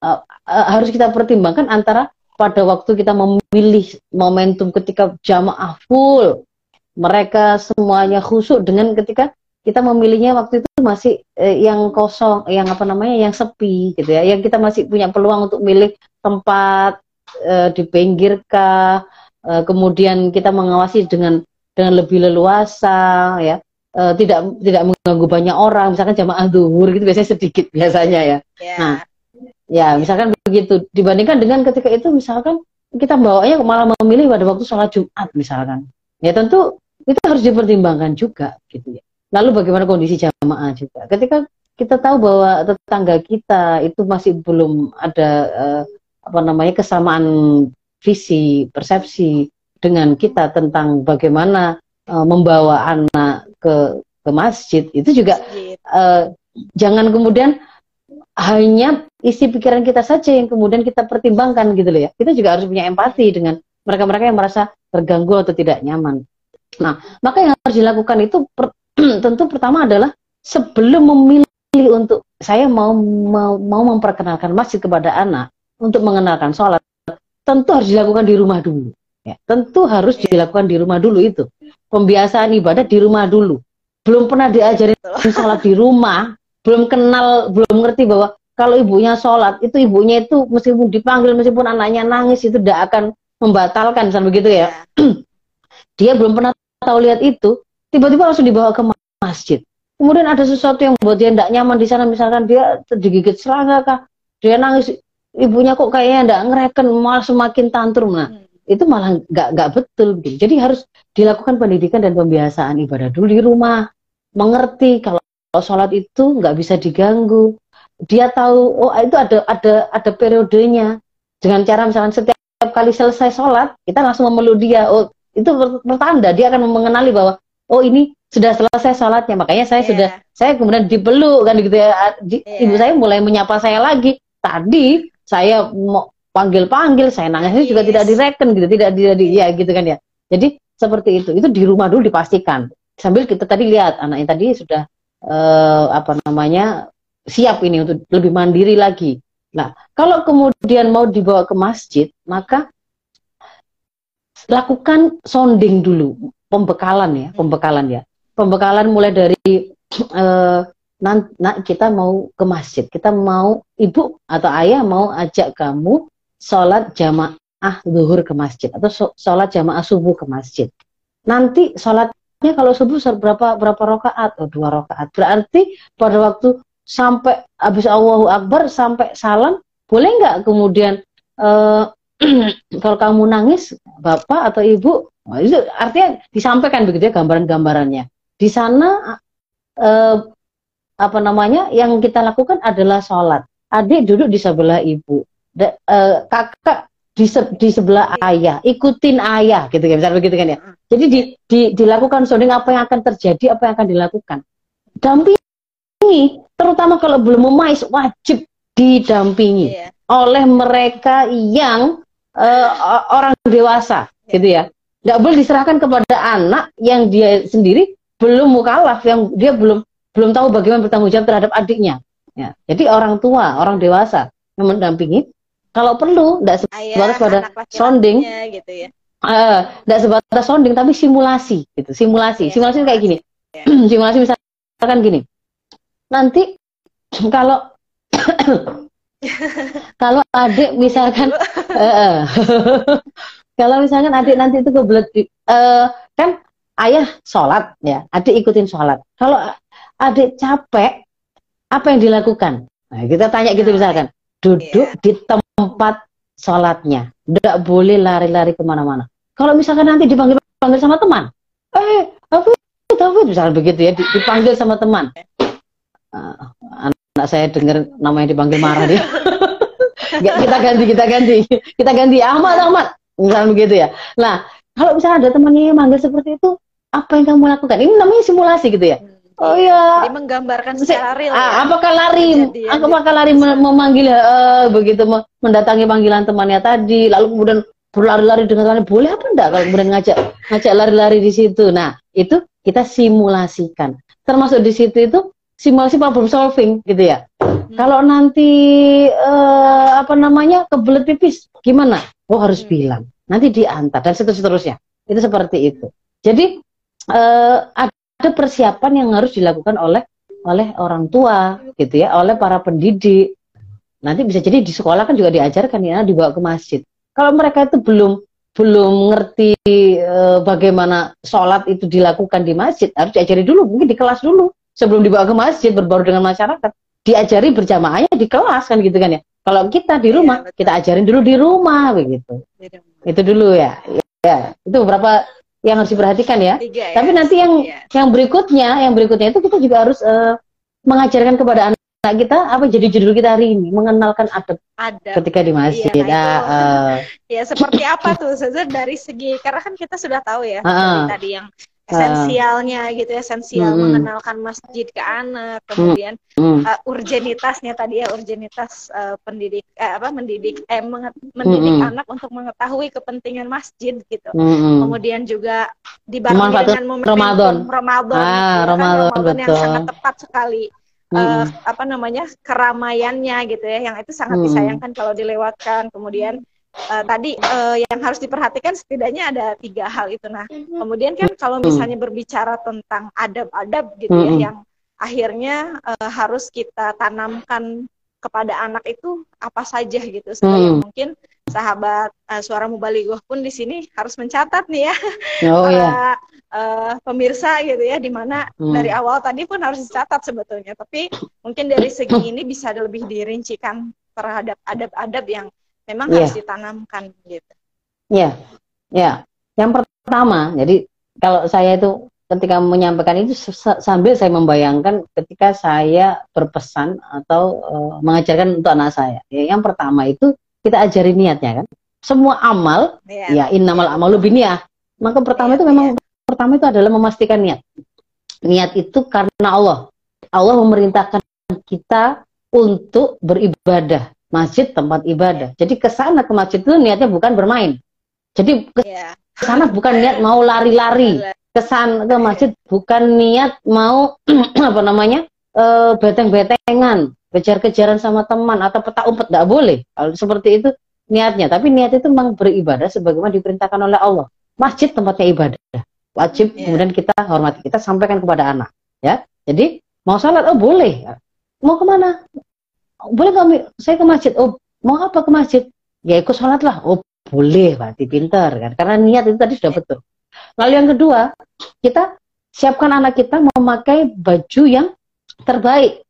uh, uh, harus kita pertimbangkan antara pada waktu kita memilih momentum ketika jamaah full, mereka semuanya khusyuk dengan ketika kita memilihnya waktu itu masih eh, yang kosong, yang apa namanya, yang sepi gitu ya, yang kita masih punya peluang untuk milih tempat uh, di pinggir kah, uh, kemudian kita mengawasi dengan dengan lebih leluasa ya. Uh, tidak tidak mengganggu banyak orang. Misalkan jamaah duhur gitu biasanya sedikit (laughs) biasanya ya. Yeah. nah ya misalkan begitu. Dibandingkan dengan ketika itu misalkan kita bawanya malah memilih pada waktu sholat Jumat misalkan. Ya tentu itu harus dipertimbangkan juga gitu ya lalu bagaimana kondisi jamaah juga? Ketika kita tahu bahwa tetangga kita itu masih belum ada uh, apa namanya kesamaan visi persepsi dengan kita tentang bagaimana uh, membawa anak ke ke masjid itu juga uh, jangan kemudian hanya isi pikiran kita saja yang kemudian kita pertimbangkan gitu loh ya. Kita juga harus punya empati dengan mereka-mereka yang merasa terganggu atau tidak nyaman. Nah maka yang harus dilakukan itu per, (clears throat) tentu pertama adalah sebelum memilih untuk saya mau mau, mau memperkenalkan masjid kepada anak untuk mengenalkan sholat tentu harus dilakukan di rumah dulu. Ya, tentu harus dilakukan di rumah dulu itu. Pembiasaan ibadah di rumah dulu. Belum pernah diajarin (laughs) sholat di rumah, belum kenal, belum ngerti bahwa kalau ibunya sholat, itu ibunya itu meskipun dipanggil, meskipun anaknya nangis, itu tidak akan membatalkan, misalnya begitu ya. (clears throat) Dia belum pernah tahu lihat itu, tiba-tiba langsung dibawa ke masjid. Kemudian ada sesuatu yang buat dia tidak nyaman di sana, misalkan dia digigit serangga kah, dia nangis, ibunya kok kayaknya enggak ngereken malah semakin tantrum nah hmm. itu malah nggak nggak betul gitu jadi harus dilakukan pendidikan dan pembiasaan ibadah dulu di rumah. Mengerti kalau sholat itu nggak bisa diganggu. Dia tahu oh itu ada ada ada periodenya. Dengan cara misalnya setiap kali selesai sholat kita langsung memeluk dia. Oh itu pertanda dia akan mengenali bahwa oh ini sudah selesai sholatnya makanya saya yeah. sudah saya kemudian dipeluk kan gitu ya yeah. ibu saya mulai menyapa saya lagi tadi saya mau panggil-panggil, saya nangis yes. juga tidak direken gitu, tidak tidak di, ya gitu kan ya. Jadi seperti itu. Itu di rumah dulu dipastikan. Sambil kita tadi lihat anaknya tadi sudah eh, apa namanya siap ini untuk lebih mandiri lagi. Nah, kalau kemudian mau dibawa ke masjid, maka lakukan sounding dulu, pembekalan ya, pembekalan ya. Pembekalan mulai dari eh, nanti kita mau ke masjid, kita mau ibu atau ayah mau ajak kamu sholat jamaah zuhur ke masjid atau sholat jamaah subuh ke masjid. Nanti sholat sholatnya kalau subuh berapa berapa rakaat? Oh, dua rakaat. Berarti pada waktu sampai habis Allahu Akbar sampai salam boleh nggak kemudian uh, (clears throat) kalau kamu nangis bapak atau ibu oh, itu artinya disampaikan begitu ya gambaran-gambarannya. Di sana uh, apa namanya yang kita lakukan adalah sholat. Adik duduk di sebelah ibu. Da, uh, kakak di, se, di sebelah ayah. Ikutin ayah gitu kan misalnya begitu kan ya. Jadi di, di, dilakukan sounding apa yang akan terjadi apa yang akan dilakukan. Dampingi terutama kalau belum memais wajib didampingi yeah. oleh mereka yang uh, orang dewasa yeah. gitu ya tidak boleh diserahkan kepada anak yang dia sendiri belum mukalaf yang dia belum belum tahu bagaimana bertanggung jawab terhadap adiknya. Ya jadi orang tua orang dewasa yang mendampingi kalau perlu tidak sebatas pada sounding gitu ya. Tidak uh, sebatas sounding tapi simulasi gitu simulasi. Yeah. simulasi kayak gini. yeah. (clears throat) simulasi misalkan gini. Nanti (clears throat) kalau (laughs) kalau adik misalkan uh, (laughs) kalau misalkan adik nanti itu kebelet uh, kan ayah sholat ya adik ikutin sholat. Kalau adik capek apa yang dilakukan? Nah, kita tanya gitu misalkan duduk yeah. di tempat sholatnya tidak boleh lari-lari ke mana-mana. Kalau misalkan nanti dipanggil panggil sama teman eh apa tapi misalnya begitu ya dipanggil sama teman. Uh, anak saya dengar namanya dipanggil marah dia. (laughs) kita ganti, kita ganti, kita ganti. Ahmad, Ahmad, misalnya begitu ya. Nah, kalau misalnya ada temannya yang manggil seperti itu, apa yang kamu lakukan? Ini namanya simulasi gitu ya. Hmm. Oh ya. Jadi menggambarkan secara real. Ah, ya? Apakah lari? apakah lari memanggil uh, begitu mendatangi panggilan temannya tadi, lalu kemudian berlari-lari dengan temannya boleh apa enggak kalau kemudian ngajak ngajak lari-lari di situ. Nah, itu kita simulasikan. Termasuk di situ itu simulasi problem solving gitu ya. Hmm. Kalau nanti uh, apa namanya kebelet pipis gimana? Oh harus hmm. bilang. Nanti diantar dan seterusnya. Itu seperti itu. Jadi uh, ada persiapan yang harus dilakukan oleh oleh orang tua gitu ya, oleh para pendidik. Nanti bisa jadi di sekolah kan juga diajarkan ya dibawa ke masjid. Kalau mereka itu belum belum ngerti e, bagaimana sholat itu dilakukan di masjid, harus diajari dulu, mungkin di kelas dulu sebelum dibawa ke masjid berbaur dengan masyarakat diajari berjamaahnya di kelas kan gitu kan ya kalau kita di iya, rumah ya, kita ajarin dulu di rumah begitu. Itu dulu ya. Ya itu beberapa yang harus diperhatikan ya, Tiga, ya. tapi nanti yang ya. yang berikutnya yang berikutnya itu kita juga harus uh, mengajarkan kepada anak anak kita apa jadi judul kita hari ini mengenalkan adab, adab. ketika di masjid ya, nah, uh, ya seperti apa tuh Sezer dari segi karena kan kita sudah tahu ya uh, tadi yang esensialnya gitu esensial hmm. mengenalkan masjid ke anak kemudian hmm. uh, urgenitasnya tadi ya urgenitas uh, pendidik eh, apa mendidik eh mendidik hmm. anak untuk mengetahui kepentingan masjid gitu. Hmm. kemudian juga dibarengi dengan momentum Ramadan. Ramadan, ah, Ramadan, kan, Ramadan yang sangat tepat sekali. Uh, apa namanya keramaiannya gitu ya yang itu sangat disayangkan kalau dilewatkan. Kemudian uh, tadi uh, yang harus diperhatikan setidaknya ada tiga hal itu. Nah, mhm. kemudian kan kalau mhm. misalnya berbicara tentang adab-adab gitu ya, mhm. yang akhirnya uh, harus kita tanamkan kepada anak itu apa saja gitu supaya hmm. mungkin sahabat uh, suara mubalighah pun di sini harus mencatat nih ya oh, para yeah. uh, pemirsa gitu ya di mana hmm. dari awal tadi pun harus dicatat sebetulnya tapi mungkin dari segi ini bisa lebih dirincikan terhadap adab-adab yang memang yeah. harus ditanamkan gitu. Iya, yeah. ya. Yeah. Yang pertama, jadi kalau saya itu ketika menyampaikan itu sambil saya membayangkan ketika saya berpesan atau uh, mengajarkan untuk anak saya. Ya, yang pertama itu kita ajari niatnya kan. Semua amal, yeah. ya innamal amalu biniyah. Maka pertama yeah, itu memang yeah. pertama itu adalah memastikan niat. Niat itu karena Allah. Allah memerintahkan kita untuk beribadah masjid tempat ibadah. Jadi ke sana ke masjid itu niatnya bukan bermain. Jadi ke iya. sana bukan niat mau lari-lari. Ke sana ke masjid bukan niat mau (clears throat) apa namanya? Uh, beteng-betengan, kejar-kejaran sama teman atau peta umpet tidak boleh. Kalau seperti itu niatnya, tapi niat itu memang beribadah sebagaimana diperintahkan oleh Allah. Masjid tempatnya ibadah. Wajib yeah. kemudian kita hormati, kita sampaikan kepada anak, ya. Jadi mau salat oh boleh. Mau ke mana? Boleh kami saya ke masjid. Oh mau apa ke masjid? Ya ikut sholat lah oh boleh berarti pinter kan? Karena niat itu tadi sudah betul. Lalu yang kedua kita siapkan anak kita memakai baju yang terbaik.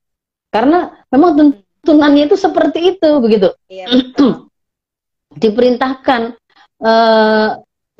Karena memang tuntunannya itu seperti itu begitu. Iya, (clears throat) Diperintahkan uh,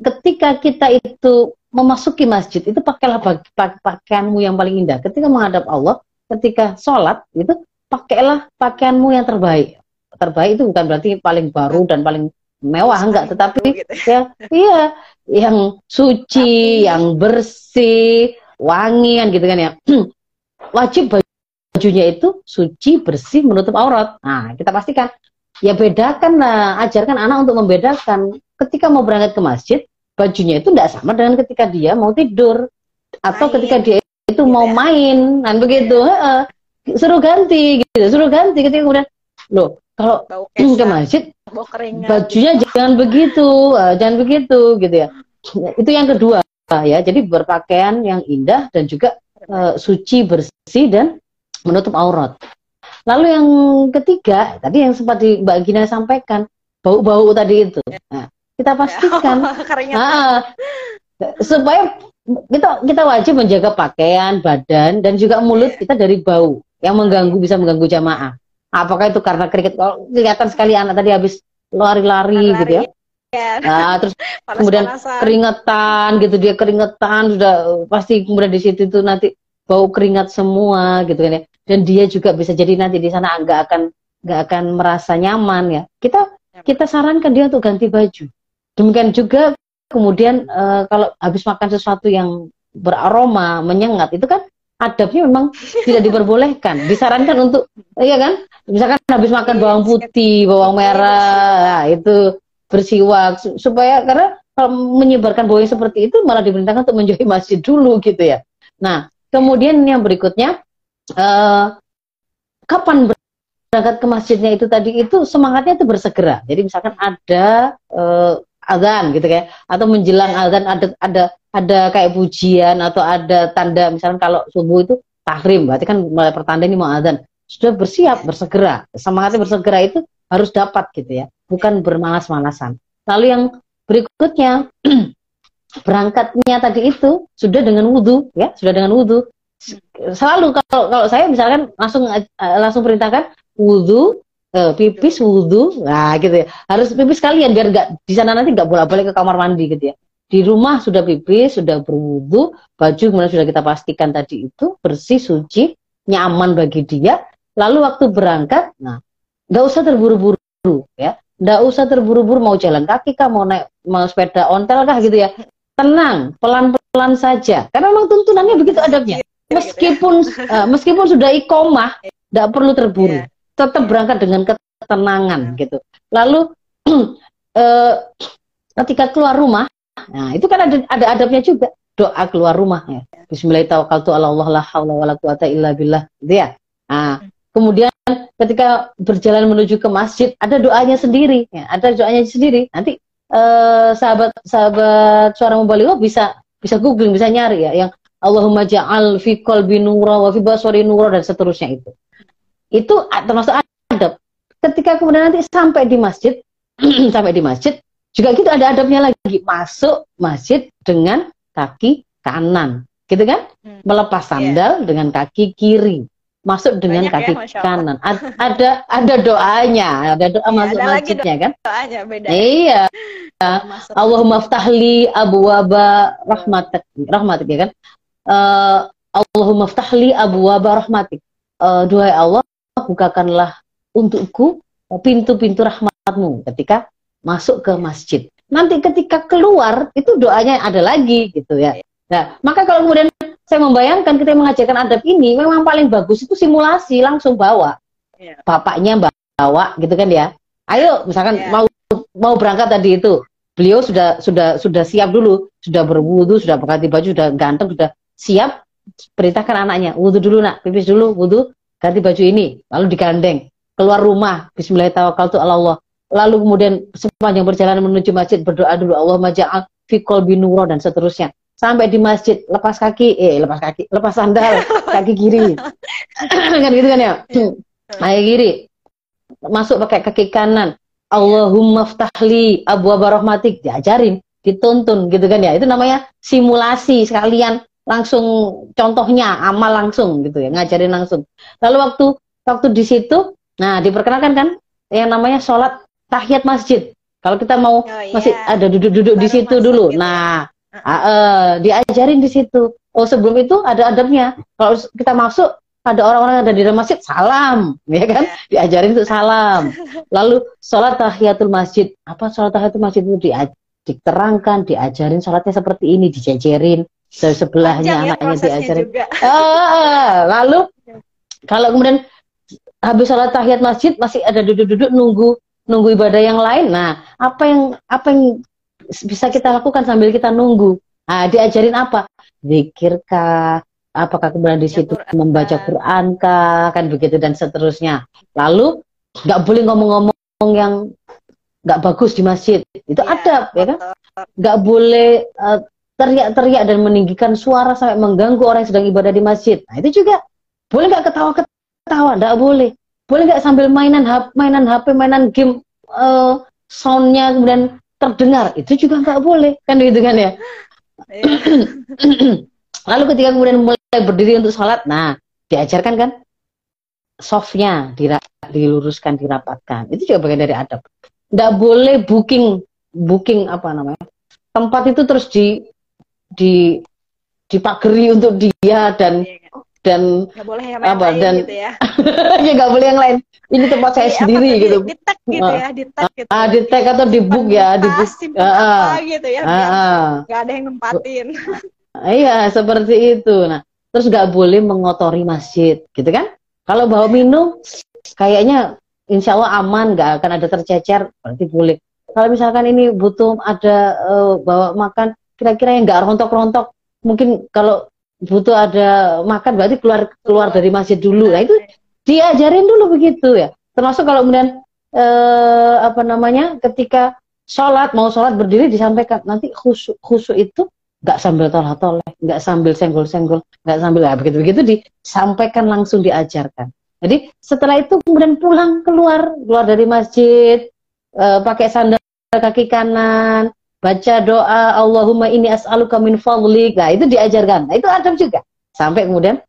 ketika kita itu memasuki masjid itu pakailah pakaianmu yang paling indah. Ketika menghadap Allah, ketika sholat itu pakailah pakaianmu yang terbaik. Terbaik itu bukan berarti paling baru dan paling mewah enggak, tetapi gitu. ya iya yang suci, Tapi... yang bersih, wangi kan gitu kan ya. (clears throat) Wajib bajunya itu suci, bersih, menutup aurat. Nah, kita pastikan ya bedakan lah, ajarkan anak untuk membedakan ketika mau berangkat ke masjid, bajunya itu tidak sama dengan ketika dia mau tidur atau main. ketika dia itu mau ya. main, kan begitu. Ya. Suruh ganti gitu, suruh ganti ketika kemudian loh kalau (clears throat) ke masjid bajunya jangan begitu, uh, (laughs) jangan begitu gitu ya. Itu yang kedua ya. Jadi berpakaian yang indah dan juga uh, suci, bersih dan menutup aurat. Lalu yang ketiga, tadi yang sempat di Mbak Gina sampaikan, bau-bau tadi itu. Ya. Nah, kita pastikan (laughs) nah, supaya kita kita wajib menjaga pakaian, badan dan juga mulut ya. kita dari bau yang mengganggu bisa mengganggu jamaah. Apakah itu karena keringet? Kalau kelihatan sekali anak tadi habis lari-lari gitu ya. ya. Nah, terus (laughs) Panas kemudian keringetan gitu dia keringetan sudah pasti kemudian di situ tuh nanti bau keringat semua gitu kan ya dan dia juga bisa jadi nanti di sana nggak akan nggak akan merasa nyaman ya kita kita sarankan dia untuk ganti baju demikian juga kemudian uh, kalau habis makan sesuatu yang beraroma menyengat itu kan adabnya memang tidak diperbolehkan. Disarankan untuk iya kan? Misalkan habis makan bawang putih bawang merah nah, itu bersiwak supaya karena kalau menyebarkan bau yang seperti itu malah diperintahkan untuk menjauhi masjid dulu gitu ya. Nah kemudian yang berikutnya uh, kapan berangkat ke masjidnya itu tadi itu semangatnya itu bersegera. Jadi misalkan ada uh, azan gitu kayak atau menjelang azan ada ada ada kayak pujian atau ada tanda misalkan kalau subuh itu tahrim berarti kan mulai pertanda ini mau azan. Sudah bersiap bersegera semangatnya bersegera itu harus dapat gitu ya bukan bermalas-malasan. Lalu yang berikutnya (clears throat) berangkatnya tadi itu sudah dengan wudhu ya sudah dengan wudhu selalu kalau kalau saya misalkan langsung uh, langsung perintahkan wudhu uh, pipis wudhu nah gitu ya. Harus pipis kalian biar nggak di sana nanti nggak bolak balik ke kamar mandi gitu ya. Di rumah sudah pipis sudah berwudhu baju kemudian sudah kita pastikan tadi itu bersih suci nyaman bagi dia. Lalu waktu berangkat nah nggak usah terburu-buru ya. Nggak usah terburu-buru mau jalan kaki kah mau naik mau sepeda ontel kah gitu ya. Tenang pelan-pelan saja. Karena memang tuntunannya begitu adabnya. Meskipun uh, meskipun sudah ikomah tidak perlu terburu. Yeah. Tetap berangkat dengan ketenangan yeah. gitu. Lalu uh, (clears throat) ketika keluar rumah nah itu kan ada ada adabnya juga. Doa keluar rumah ya. Bismillahirrahmanirrahim gitu ya. Nah kemudian ketika berjalan menuju ke masjid ada doanya sendiri ya. Ada doanya sendiri. Nanti uh, sahabat sahabat suara membalik bisa bisa googling bisa nyari ya. Yang Allahumma ja'al fi qalbi nura wa fi basari nura dan seterusnya itu. Itu termasuk adab. Ketika kemudian nanti sampai di masjid, (clears throat) sampai di masjid, juga gitu ada adabnya lagi. Masuk masjid dengan kaki kanan. Gitu kan? Hmm. Melepas iya. sandal yeah. dengan kaki kiri. Masuk dengan Banyak kaki ya, kanan. (laughs) ada ada doanya, ada doa ya, masuk ada masjidnya kan? Doanya beda. Iya. (laughs) Allahumma ftahli abu waba rahmatik, rahmatik ya kan? uh, Allahumma ftahli abu rahmatik. Uh, duhai Allah, bukakanlah untukku pintu-pintu rahmatmu ketika masuk ke masjid. Nanti ketika keluar itu doanya ada lagi gitu ya. Nah, maka kalau kemudian saya membayangkan kita mengajarkan adab ini memang paling bagus itu simulasi langsung bawa. Iya. Bapaknya bawa gitu kan ya. Ayo misalkan yeah. mau mau berangkat tadi itu. Beliau sudah sudah sudah siap dulu, sudah berwudu, sudah berganti baju, sudah ganteng, sudah siap perintahkan anaknya wudhu dulu nak pipis dulu wudhu ganti baju ini lalu digandeng. Keluar rumah Bismillahirrahmanirrahim Allah. Lalu kemudian sepanjang perjalanan menuju masjid berdoa dulu Allah maja'al fi qalbi dan seterusnya. Sampai di masjid lepas kaki. Eh lepas kaki lepas sandal (laughs) kaki kiri. Kan gitu kan ya? Kaki kiri. Masuk pakai kaki kanan. Allahumma ftahli abu rahmatik. Diajarin dituntun gitu kan ya? Itu namanya simulasi sekalian langsung contohnya amal langsung gitu ya ngajarin langsung. Lalu waktu waktu di situ nah diperkenalkan kan yang namanya sholat tahiyat masjid. Kalau kita mau oh, iya. masih ada duduk-duduk di situ dulu gitu. nah uh, uh, diajarin di situ. Oh sebelum itu ada adabnya. Kalau kita masuk ada orang-orang ada di dalam masjid salam (laughs) ya kan? Yeah. diajarin untuk salam. (laughs) Lalu sholat tahiyatul masjid. Apa sholat tahiyatul masjid itu? Diajarin diterangkan, diajarin sholatnya seperti ini, dijajarin sebelahnya Panjang anaknya diajarin. (laughs) Ah, lalu kalau kemudian habis sholat tahiyat masjid masih ada duduk-duduk nunggu nunggu ibadah yang lain. Nah, apa yang apa yang bisa kita lakukan sambil kita nunggu? Nah, diajarin apa? Zikirkah? Apakah kemudian di situ Quran. membaca Quran kah? Kan begitu dan seterusnya. Lalu nggak boleh ngomong-ngomong yang nggak bagus di masjid itu ya, adab ya kan nggak boleh eh, teriak-teriak dan meninggikan suara sampai mengganggu orang yang sedang ibadah di masjid. Nah itu juga boleh nggak ketawa-ketawa? Nggak boleh. Boleh nggak sambil mainan HP mainan HP mainan game uh, soundnya kemudian terdengar? Itu juga nggak boleh. Kan gitu kan ya? Iya. (clears throat) lalu ketika kemudian mulai berdiri untuk sholat nah diajarkan kan? Softnya diluruskan dirapatkan. Itu juga bagian dari adab. Nggak boleh booking booking apa namanya? Tempat itu terus di di dipageri untuk dia dan iya, iya. dan nggak boleh yang apa lain dan gitu ya. (laughs) Ya nggak boleh yang lain. Ini tempat saya iya, sendiri gitu di tag gitu ya di tag gitu ah di tag atau di book ya di book ah, ah, gitu ya ah, nggak ada yang nempatin. (laughs) Iya seperti itu. Nah terus nggak boleh mengotori masjid gitu kan? Kalau bawa minum kayaknya insya Allah aman, nggak akan ada tercecer, berarti boleh. Kalau misalkan ini butuh ada uh, bawa makan, kira-kira yang nggak rontok-rontok, mungkin kalau butuh ada makan berarti keluar keluar dari masjid dulu. Nah itu diajarin dulu begitu ya. Termasuk kalau kemudian uh, apa namanya ketika sholat mau sholat berdiri disampaikan nanti khusyuk khusyuk itu nggak sambil tolak toleh, nggak sambil senggol senggol, nggak sambil ya begitu begitu disampaikan langsung diajarkan. Jadi setelah itu kemudian pulang keluar keluar dari masjid uh, pakai sandal kaki kanan baca doa Allahumma ini as'aluka min fadlik. Nah, itu diajarkan. Nah, itu adab juga. Sampai kemudian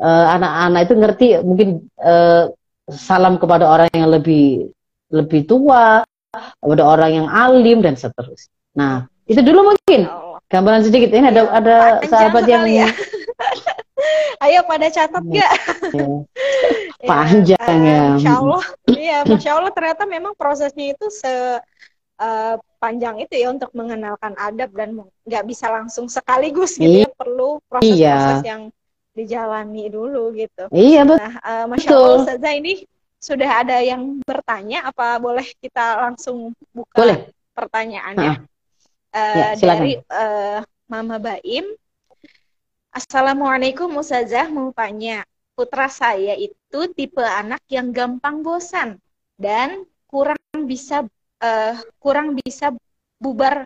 eh, anak-anak uh, itu ngerti mungkin uh, salam kepada orang yang lebih lebih tua, kepada orang yang alim dan seterusnya. Nah, itu dulu mungkin gambaran sedikit. Ini ada ada sahabat yang ya. (laughs) Ayo pada catat (laughs) ya. Panjang ya. Masya Allah. Iya, Masya Allah ternyata memang prosesnya itu se uh, panjang itu ya untuk mengenalkan adab dan nggak bisa langsung sekaligus gitu ya. Perlu proses-proses iya. yang dijalani dulu gitu. Iya betul. Nah, uh, Masya Allah Ustazah ini sudah ada yang bertanya apa boleh kita langsung buka boleh. pertanyaannya? Uh, ya, dari uh, Mama Baim Assalamualaikum Ustazah mau tanya. Putra saya itu tipe anak yang gampang bosan dan kurang bisa uh, kurang bisa bubar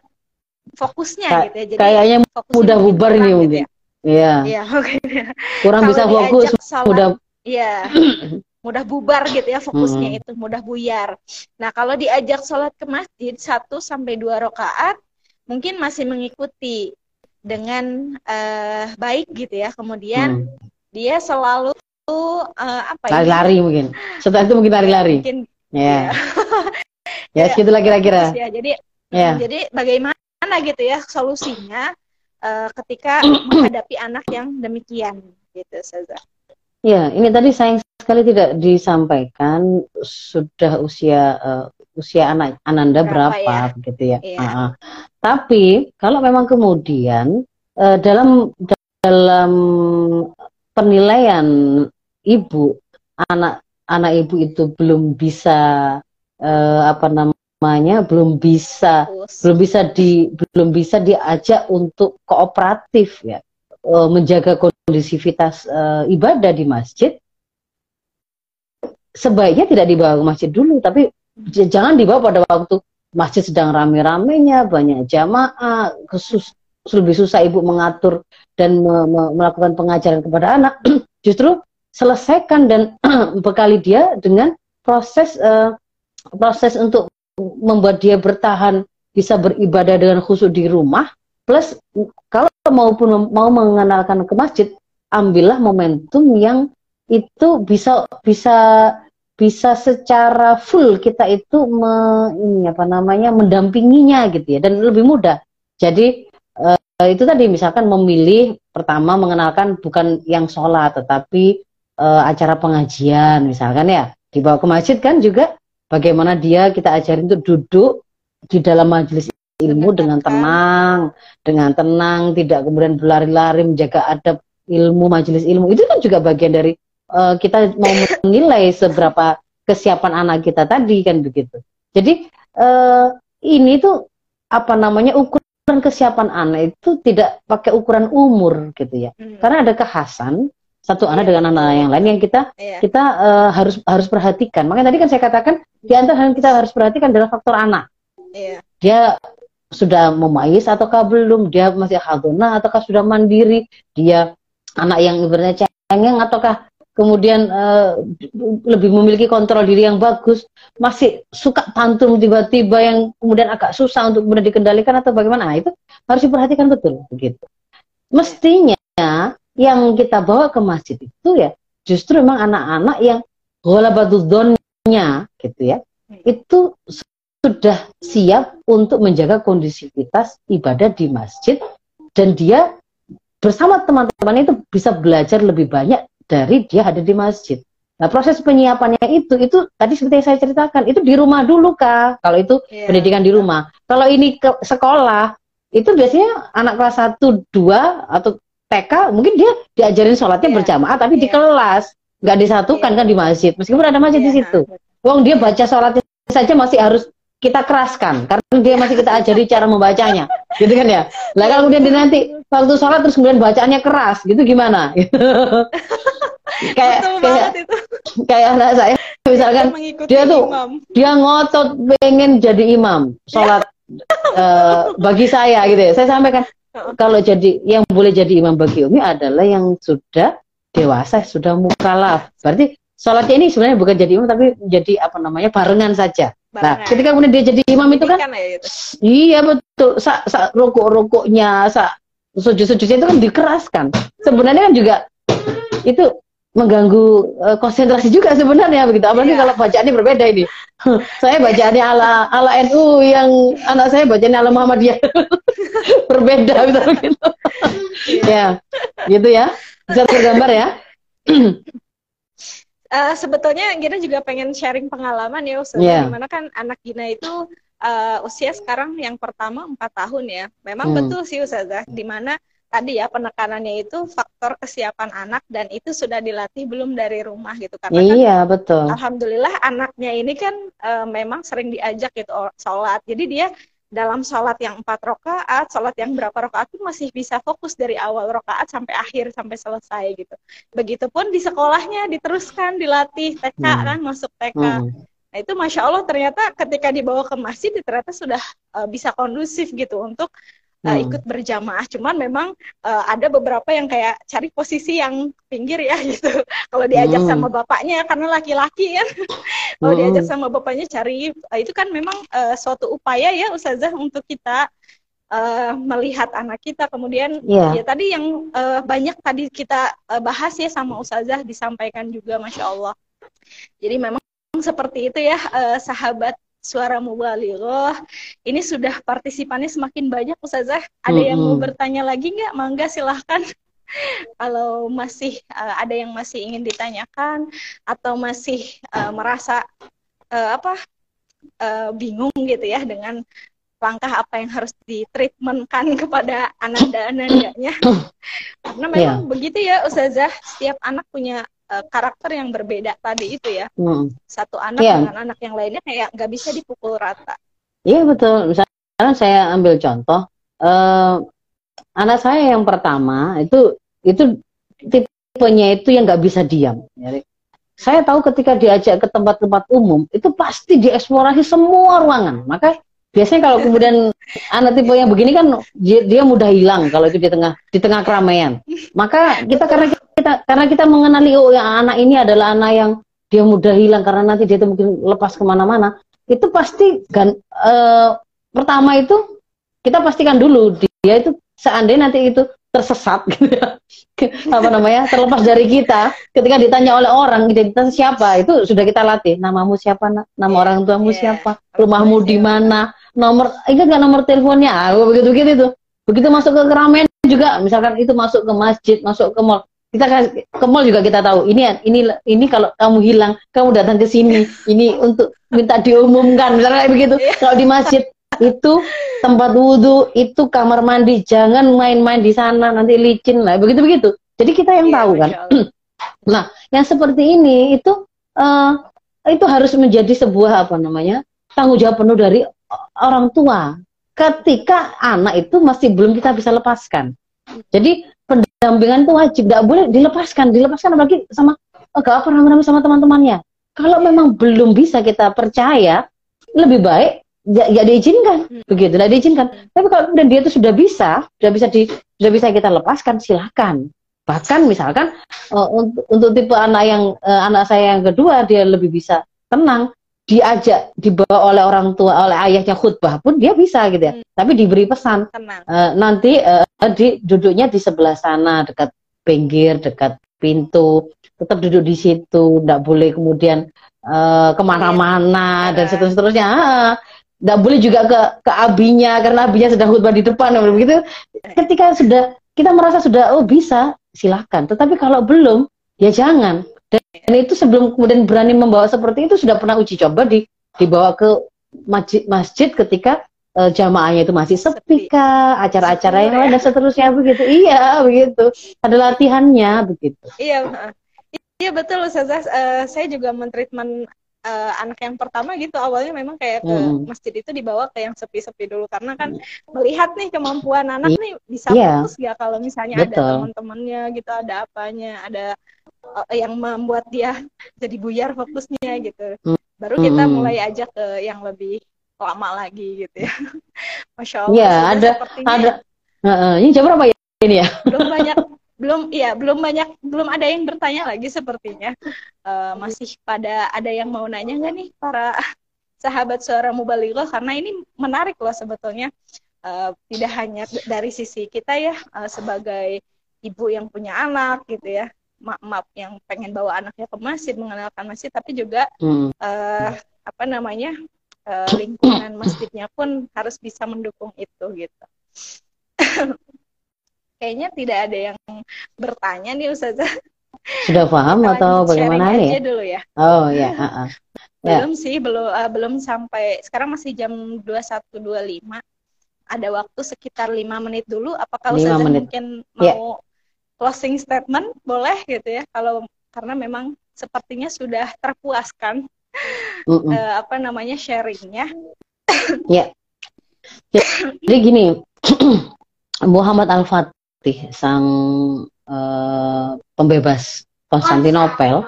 fokusnya Kay gitu ya. Jadi kayaknya mudah bubar nih gitu. Ya. Iya. Iya, (laughs) oke. Okay. Kurang bisa fokus, sholat, mudah Iya. (clears throat) mudah bubar gitu ya fokusnya hmm. itu mudah buyar. Nah, kalau diajak sholat ke masjid satu sampai dua rakaat mungkin masih mengikuti dengan uh, baik gitu ya. Kemudian hmm. dia selalu uh, apa ya? Lari-lari mungkin. Setelah itu mungkin lari-lari. Mungkin ya. (laughs) ya, ya segitulah kira-kira. Ya, jadi ya. jadi bagaimana gitu ya solusinya uh, ketika (clears throat) menghadapi anak yang demikian gitu Saza. Ya, ini tadi sayang sekali tidak disampaikan sudah usia uh, usia anak Ananda berapa, berapa ya? gitu ya. Iya. Uh -huh. Tapi kalau memang kemudian uh, dalam dalam penilaian ibu anak anak ibu itu belum bisa uh, apa namanya belum bisa Terus. belum bisa di belum bisa diajak untuk kooperatif ya. Uh, menjaga kondisivitas uh, ibadah di masjid. Sebaiknya tidak dibawa ke masjid dulu tapi jangan dibawa pada waktu masjid sedang rame-ramenya, banyak jamaah, khusus lebih susah ibu mengatur dan me me melakukan pengajaran kepada anak, (clears throat) justru selesaikan dan (clears throat) bekali dia dengan proses uh, proses untuk membuat dia bertahan bisa beribadah dengan khusus di rumah plus kalau maupun mau mengenalkan ke masjid ambillah momentum yang itu bisa bisa bisa secara full kita itu me, ini apa namanya mendampinginya gitu ya dan lebih mudah. Jadi uh, itu tadi misalkan memilih pertama mengenalkan bukan yang sholat tetapi uh, acara pengajian misalkan ya dibawa ke masjid kan juga bagaimana dia kita ajarin untuk duduk di dalam majelis ilmu dengan tenang, dengan tenang, tidak kemudian berlari-lari menjaga adab ilmu majelis ilmu. Itu kan juga bagian dari uh, kita mau menilai seberapa kesiapan anak kita tadi kan begitu. Jadi uh, ini tuh apa namanya ukuran kesiapan anak itu tidak pakai ukuran umur gitu ya. Hmm. Karena ada kekhasan satu anak dengan anak yang lain yang kita yeah. kita uh, harus harus perhatikan. Makanya tadi kan saya katakan di antara yang kita harus perhatikan adalah faktor anak. Yeah. Dia sudah memayis ataukah belum? Dia masih haduna ataukah sudah mandiri? Dia anak yang ibaratnya cengeng ataukah kemudian uh, lebih memiliki kontrol diri yang bagus, masih suka tantrum tiba-tiba yang kemudian agak susah untuk kemudian dikendalikan atau bagaimana? Nah, itu harus diperhatikan betul begitu. Mestinya yang kita bawa ke masjid itu ya justru memang anak-anak yang ghalabadudzonnya gitu ya itu sudah siap untuk menjaga kondisivitas ibadah di masjid dan dia bersama teman-teman itu bisa belajar lebih banyak dari dia hadir di masjid. Nah proses penyiapannya itu itu tadi seperti yang saya ceritakan itu di rumah dulu kak. Kalau itu yeah. pendidikan di rumah. Kalau ini ke sekolah itu biasanya anak kelas 1, 2 atau TK mungkin dia diajarin sholatnya yeah. berjamaah tapi yeah. di iya. kelas nggak disatukan yeah. kan di masjid meskipun ada masjid yeah. di iya. situ. Wong dia baca sholatnya saja masih harus kita keraskan karena dia masih kita ajari cara membacanya (laughs) gitu kan ya lah kalau kemudian dia nanti waktu sholat terus kemudian bacaannya keras gitu gimana (laughs) kayak kayak kayak anak saya (laughs) misalkan dia tuh imam. dia ngotot pengen jadi imam sholat uh, bagi saya gitu ya saya sampaikan kalau jadi yang boleh jadi imam bagi Umi adalah yang sudah dewasa, sudah mukalaf. Berarti sholatnya ini sebenarnya bukan jadi imam tapi jadi apa namanya barengan saja. Nah, barengan. Nah, ketika kemudian dia jadi imam itu kan, ya, itu. iya betul, sa, sa rokok-rokoknya, sa sujud-sujudnya itu kan dikeraskan. Sebenarnya kan juga itu mengganggu uh, konsentrasi juga sebenarnya begitu. Apalagi yeah. kalau bacaannya berbeda ini. (laughs) saya bacaannya ala ala NU yang anak saya bacaannya ala Muhammadiyah. (laughs) berbeda gitu begitu. ya, gitu ya. Bisa tergambar ya. uh, (clears throat) sebetulnya Gina juga pengen sharing pengalaman ya Ustaz. Yeah. Di mana kan anak Gina itu uh, usia sekarang yang pertama empat tahun ya. Memang hmm. betul sih Ustazah. Di mana tadi ya penekanannya itu faktor kesiapan anak dan itu sudah dilatih belum dari rumah gitu karena kan iya kan, betul alhamdulillah anaknya ini kan e, memang sering diajak gitu sholat jadi dia dalam sholat yang empat rakaat, sholat yang berapa rakaat itu masih bisa fokus dari awal rakaat sampai akhir sampai selesai gitu. Begitupun di sekolahnya diteruskan dilatih TK hmm. kan masuk TK. Hmm. Nah itu masya Allah ternyata ketika dibawa ke masjid ternyata sudah uh, bisa kondusif gitu untuk uh, ikut berjamaah. Cuman memang uh, ada beberapa yang kayak cari posisi yang pinggir ya (laughs) gitu. Kalau diajak hmm. sama bapaknya karena laki-laki ya. (laughs) Kalau hmm. diajak sama bapaknya cari uh, itu kan memang uh, suatu upaya ya Ustazah untuk kita uh, melihat anak kita. Kemudian yeah. ya tadi yang uh, banyak tadi kita uh, bahas ya sama Ustazah disampaikan juga Masya Allah. Jadi memang seperti itu ya uh, sahabat suara mubalighah. Ini sudah partisipannya semakin banyak Ustazah. Ada yang mau bertanya lagi nggak? Mangga silahkan. (laughs) Kalau masih uh, ada yang masih ingin ditanyakan atau masih uh, merasa uh, apa uh, bingung gitu ya dengan langkah apa yang harus ditreatmentkan (laughs) kepada anak dan anaknya. (coughs) Karena memang yeah. begitu ya Ustazah, setiap anak punya uh, karakter yang berbeda tadi itu ya. Hmm. Satu anak yeah. dengan anak yang lainnya kayak nggak bisa dipukul rata. Iya yeah, betul. Misalnya saya ambil contoh, uh, anak saya yang pertama itu itu tipenya itu yang nggak bisa diam. Saya tahu ketika diajak ke tempat-tempat umum itu pasti dieksplorasi semua ruangan. Maka biasanya kalau kemudian anak tipe yang begini kan dia, mudah hilang kalau itu di tengah di tengah keramaian. Maka kita karena kita karena kita mengenali oh yang anak ini adalah anak yang dia mudah hilang karena nanti dia itu mungkin lepas ke mana-mana itu pasti kan uh, pertama itu kita pastikan dulu di dia itu seandainya nanti itu tersesat gitu ya. apa namanya terlepas dari kita ketika ditanya oleh orang identitas siapa itu sudah kita latih. Namamu siapa nama yeah, orang tuamu yeah. siapa? Rumahmu di mana? Nomor ingat nggak nomor teleponnya? Ah, begitu begitu itu. Begitu masuk ke keramaian juga misalkan itu masuk ke masjid masuk ke mall. Kita ke mall juga kita tahu ini ini ini kalau kamu hilang kamu datang ke sini ini untuk minta diumumkan misalnya kayak begitu. Iya. kalau di masjid itu tempat wudhu itu kamar mandi. Jangan main-main di sana nanti licin lah. Begitu begitu. Jadi kita yang yeah, tahu kan? (clears throat) Nah yang seperti ini itu uh, itu harus menjadi sebuah apa namanya tanggung jawab penuh dari orang tua. Ketika anak itu masih belum kita bisa lepaskan. Jadi pendampingan itu wajib. Tidak boleh dilepaskan. Dilepaskan apalagi sama enggak pernah sama teman-temannya. Kalau memang belum bisa kita percaya lebih baik ya, ya diizinkan. Hmm. begitu tidak diizinkan. Tapi kalau kemudian dia itu sudah bisa sudah bisa di sudah bisa kita lepaskan silahkan bahkan misalkan uh, untuk untuk tipe anak yang uh, anak saya yang kedua dia lebih bisa tenang. Diajak dibawa oleh orang tua oleh ayahnya khutbah pun dia bisa gitu ya. Hmm. tapi diberi pesan. Uh, nanti uh, di duduknya di sebelah sana dekat pinggir dekat pintu tetap duduk di situ tidak boleh kemudian uh, ke mana-mana ya. dan seterusnya nggak boleh juga ke ke abinya karena abinya sedang khutbah di depan begitu. Ketika sudah kita merasa sudah oh bisa silahkan tetapi kalau belum ya jangan. Dan itu sebelum kemudian berani membawa seperti itu sudah pernah uji coba di dibawa ke masjid masjid ketika uh, jamaahnya itu masih sepi kah acara-acara yang lain dan seterusnya begitu. Iya begitu. Ada latihannya begitu. Iya iya betul Ustazah. Uh, saya juga mentreatment uh, anak yang pertama gitu awalnya memang kayak ke hmm. masjid itu dibawa ke yang sepi-sepi dulu karena kan melihat nih kemampuan anak nih bisa yeah. fokus ya kalau misalnya Betul. ada teman-temannya gitu ada apanya ada uh, yang membuat dia (laughs) jadi buyar fokusnya gitu hmm. baru kita hmm. mulai ajak ke yang lebih lama lagi gitu ya (laughs) masya allah ya ada ada uh, uh, ini jam berapa ya ini ya belum banyak (laughs) belum ya belum banyak belum ada yang bertanya lagi sepertinya. Uh, masih pada ada yang mau nanya nggak nih para sahabat suara mubalighah? Karena ini menarik loh sebetulnya. Uh, tidak hanya dari sisi kita ya uh, sebagai ibu yang punya anak gitu ya mak-mak yang pengen bawa anaknya ke masjid mengenalkan masjid tapi juga hmm. uh, apa namanya uh, lingkungan masjidnya pun harus bisa mendukung itu gitu kayaknya tidak ada yang bertanya nih Ustazah. Sudah paham atau bagaimana nih? dulu ya. Oh (laughs) ya. Uh -uh. belum sih, belum uh, belum sampai sekarang masih jam 21.25. Ada waktu sekitar lima menit dulu. Apakah Ustazah menit. mungkin ya. mau yeah. closing statement? Boleh gitu ya. Kalau karena memang sepertinya sudah terpuaskan uh apa namanya sharingnya. Ya. (coughs) Jadi gini, (coughs) Muhammad Al-Fatih sang uh, pembebas Konstantinopel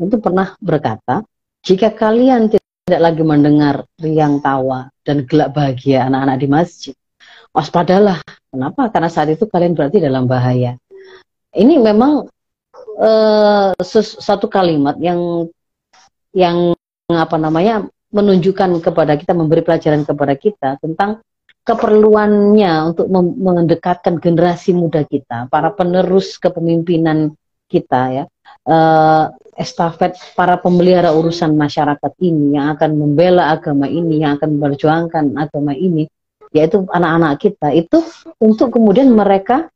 itu pernah berkata, jika kalian tidak lagi mendengar riang tawa dan gelak bahagia anak-anak di masjid, waspadalah. Kenapa? Karena saat itu kalian berarti dalam bahaya. Ini memang uh, satu kalimat yang yang apa namanya menunjukkan kepada kita memberi pelajaran kepada kita tentang keperluannya untuk mendekatkan generasi muda kita, para penerus kepemimpinan kita ya, uh, estafet para pemelihara urusan masyarakat ini yang akan membela agama ini, yang akan memperjuangkan agama ini, yaitu anak-anak kita itu untuk kemudian mereka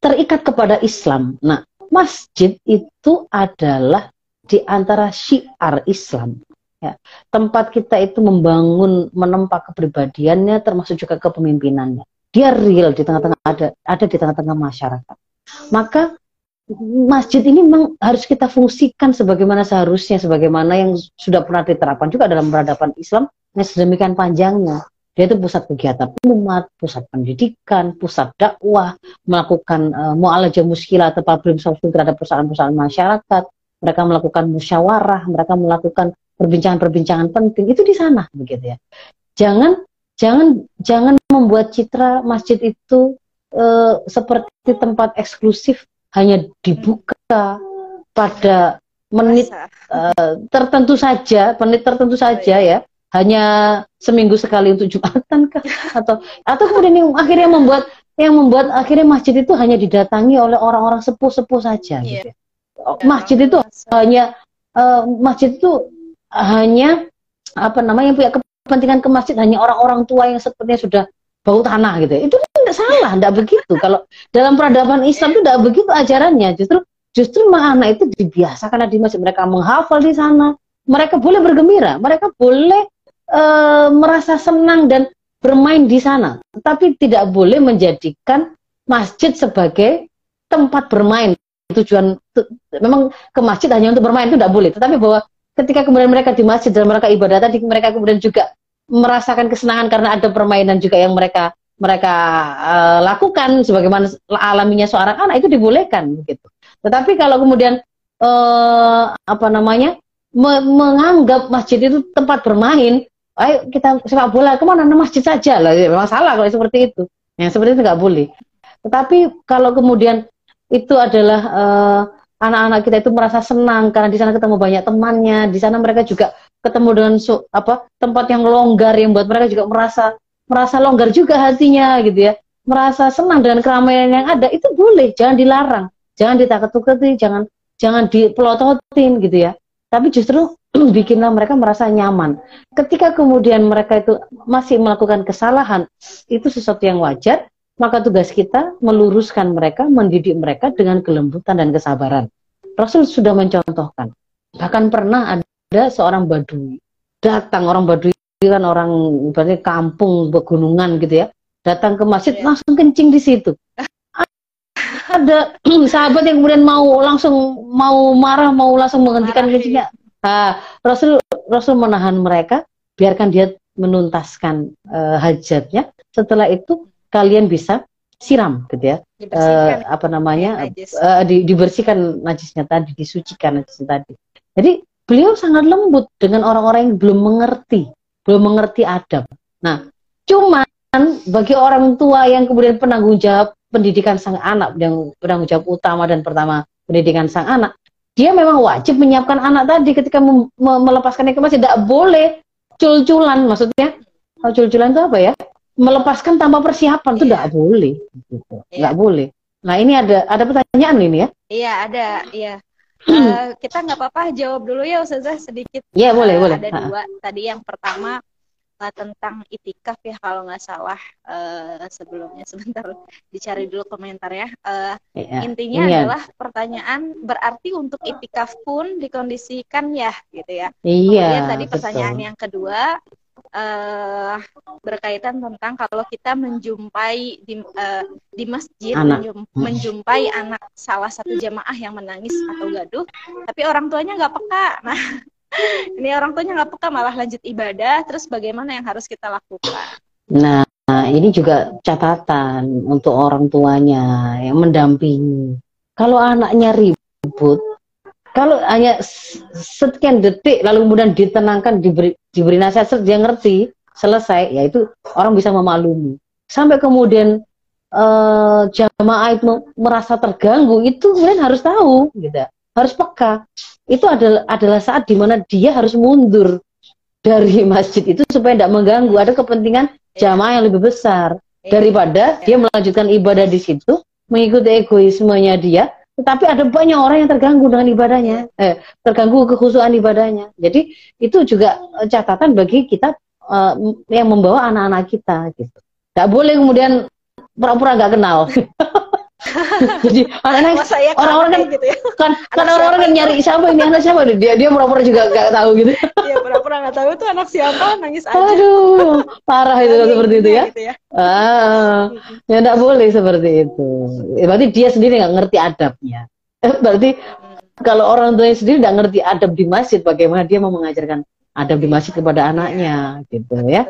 terikat kepada Islam. Nah, masjid itu adalah di antara syiar Islam. Ya, tempat kita itu membangun, menempa kepribadiannya, termasuk juga kepemimpinannya. Dia real di tengah-tengah ada, ada di tengah-tengah masyarakat. Maka masjid ini memang harus kita fungsikan sebagaimana seharusnya, sebagaimana yang sudah pernah diterapkan juga dalam peradaban Islam yang sedemikian panjangnya. Dia itu pusat kegiatan umat, pusat pendidikan, pusat dakwah, melakukan uh, mu'alajah muskilah atau problem solving terhadap perusahaan-perusahaan masyarakat. Mereka melakukan musyawarah, mereka melakukan perbincangan-perbincangan penting itu di sana begitu ya. Jangan jangan jangan membuat citra masjid itu uh, seperti tempat eksklusif hanya dibuka pada menit uh, tertentu saja, menit tertentu saja ya. hanya seminggu sekali untuk jumatan kah? (laughs) atau atau kemudian yang akhirnya membuat yang membuat akhirnya masjid itu hanya didatangi oleh orang-orang sepuh-sepuh saja yeah. gitu. Masjid itu hanya uh, masjid itu hanya apa namanya yang punya kepentingan ke masjid hanya orang-orang tua yang sepertinya sudah bau tanah gitu. Itu tidak salah, tidak begitu. Kalau dalam peradaban Islam itu tidak begitu ajarannya. Justru justru anak itu dibiasakan di masjid mereka menghafal di sana. Mereka boleh bergembira, mereka boleh uh, merasa senang dan bermain di sana. Tapi tidak boleh menjadikan masjid sebagai tempat bermain. Tujuan memang ke masjid hanya untuk bermain itu tidak boleh. Tetapi bahwa ketika kemudian mereka di masjid dan mereka ibadah tadi mereka kemudian juga merasakan kesenangan karena ada permainan juga yang mereka mereka uh, lakukan sebagaimana alaminya seorang anak itu dibolehkan begitu. Tetapi kalau kemudian uh, apa namanya me menganggap masjid itu tempat bermain, ayo kita sepak bola ke mana nah, masjid saja lah, ya, memang salah kalau seperti itu. Yang seperti itu nggak boleh. Tetapi kalau kemudian itu adalah uh, anak-anak kita itu merasa senang karena di sana ketemu banyak temannya, di sana mereka juga ketemu dengan su, apa tempat yang longgar yang buat mereka juga merasa merasa longgar juga hatinya gitu ya, merasa senang dengan keramaian yang ada itu boleh, jangan dilarang, jangan ditakut-takuti, jangan jangan dipelototin gitu ya. Tapi justru (clears throat) bikinlah mereka merasa nyaman. Ketika kemudian mereka itu masih melakukan kesalahan, itu sesuatu yang wajar, maka tugas kita meluruskan mereka, mendidik mereka dengan kelembutan dan kesabaran. Rasul sudah mencontohkan. Bahkan pernah ada seorang badui datang orang badui kan orang berarti kampung pegunungan gitu ya datang ke masjid yeah. langsung kencing di situ (laughs) ada (clears throat) sahabat yang kemudian mau langsung mau marah mau langsung menghentikan marah, kencingnya nah, Rasul Rasul menahan mereka biarkan dia menuntaskan uh, hajatnya setelah itu kalian bisa siram gitu ya. Uh, apa namanya uh, di, dibersihkan najisnya tadi disucikan najisnya tadi. Jadi beliau sangat lembut dengan orang-orang yang belum mengerti belum mengerti adab. Nah cuman bagi orang tua yang kemudian penanggung jawab pendidikan sang anak yang penanggung jawab utama dan pertama pendidikan sang anak dia memang wajib menyiapkan anak tadi ketika melepaskannya ke masjid tidak boleh cul-culan maksudnya. Kalau cul-culan itu apa ya melepaskan tanpa persiapan itu tidak iya. boleh gitu. nggak yeah. boleh nah ini ada ada pertanyaan ini ya iya ada iya uh, kita nggak apa-apa jawab dulu ya Ustazah sedikit iya yeah, boleh uh, boleh ada dua tadi yang pertama uh, tentang itikaf ya kalau nggak salah uh, sebelumnya (laughs) sebentar dicari dulu komentar ya uh, yeah. intinya yeah. adalah pertanyaan berarti untuk itikaf pun dikondisikan ya gitu ya iya kemudian tadi pertanyaan betul. yang kedua uh, berkaitan tentang kalau kita menjumpai di uh, di masjid anak. Menjum, hmm. menjumpai anak salah satu jamaah yang menangis atau gaduh, tapi orang tuanya nggak peka. (laughs) Nah, ini orang tuanya nggak peka malah lanjut ibadah. Terus bagaimana yang harus kita lakukan? Nah, ini juga catatan untuk orang tuanya yang mendampingi. Kalau anaknya ribut, kalau hanya sekian detik lalu kemudian ditenangkan diberi diberi nasihat dia ngerti selesai ya itu orang bisa memaklumi. Sampai kemudian uh, jamaah itu merasa terganggu itu kemudian harus tahu gitu. Harus peka. Itu adalah adalah saat di mana dia harus mundur dari (laughs) masjid itu supaya tidak mengganggu. Ada kepentingan jamaah yang lebih besar. Daripada dia melanjutkan ibadah di situ mengikuti egoismenya dia tetapi ada banyak orang yang terganggu dengan ibadahnya, eh, terganggu kekhusuan ibadahnya. Jadi itu juga eh, catatan bagi kita uh, yang membawa anak-anak kita gitu. Gak boleh kemudian pura-pura gak kenal. (laughs) (laughs) Jadi anak-anak orang-orang kan, gitu ya? (laughs) kan kan orang-orang kan nyari siapa ini anak siapa dia dia pura-pura juga gak tahu gitu. (laughs) Iya pura-pura gak tahu itu anak siapa nangis aja. Aduh parah itu seperti itu ya. Gitu ya. Ah, ya enggak boleh seperti itu. Berarti dia sendiri nggak ngerti adabnya. Eh, berarti kalau orang tuanya sendiri nggak ngerti adab di masjid, bagaimana dia mau mengajarkan adab di masjid kepada anaknya, gitu ya?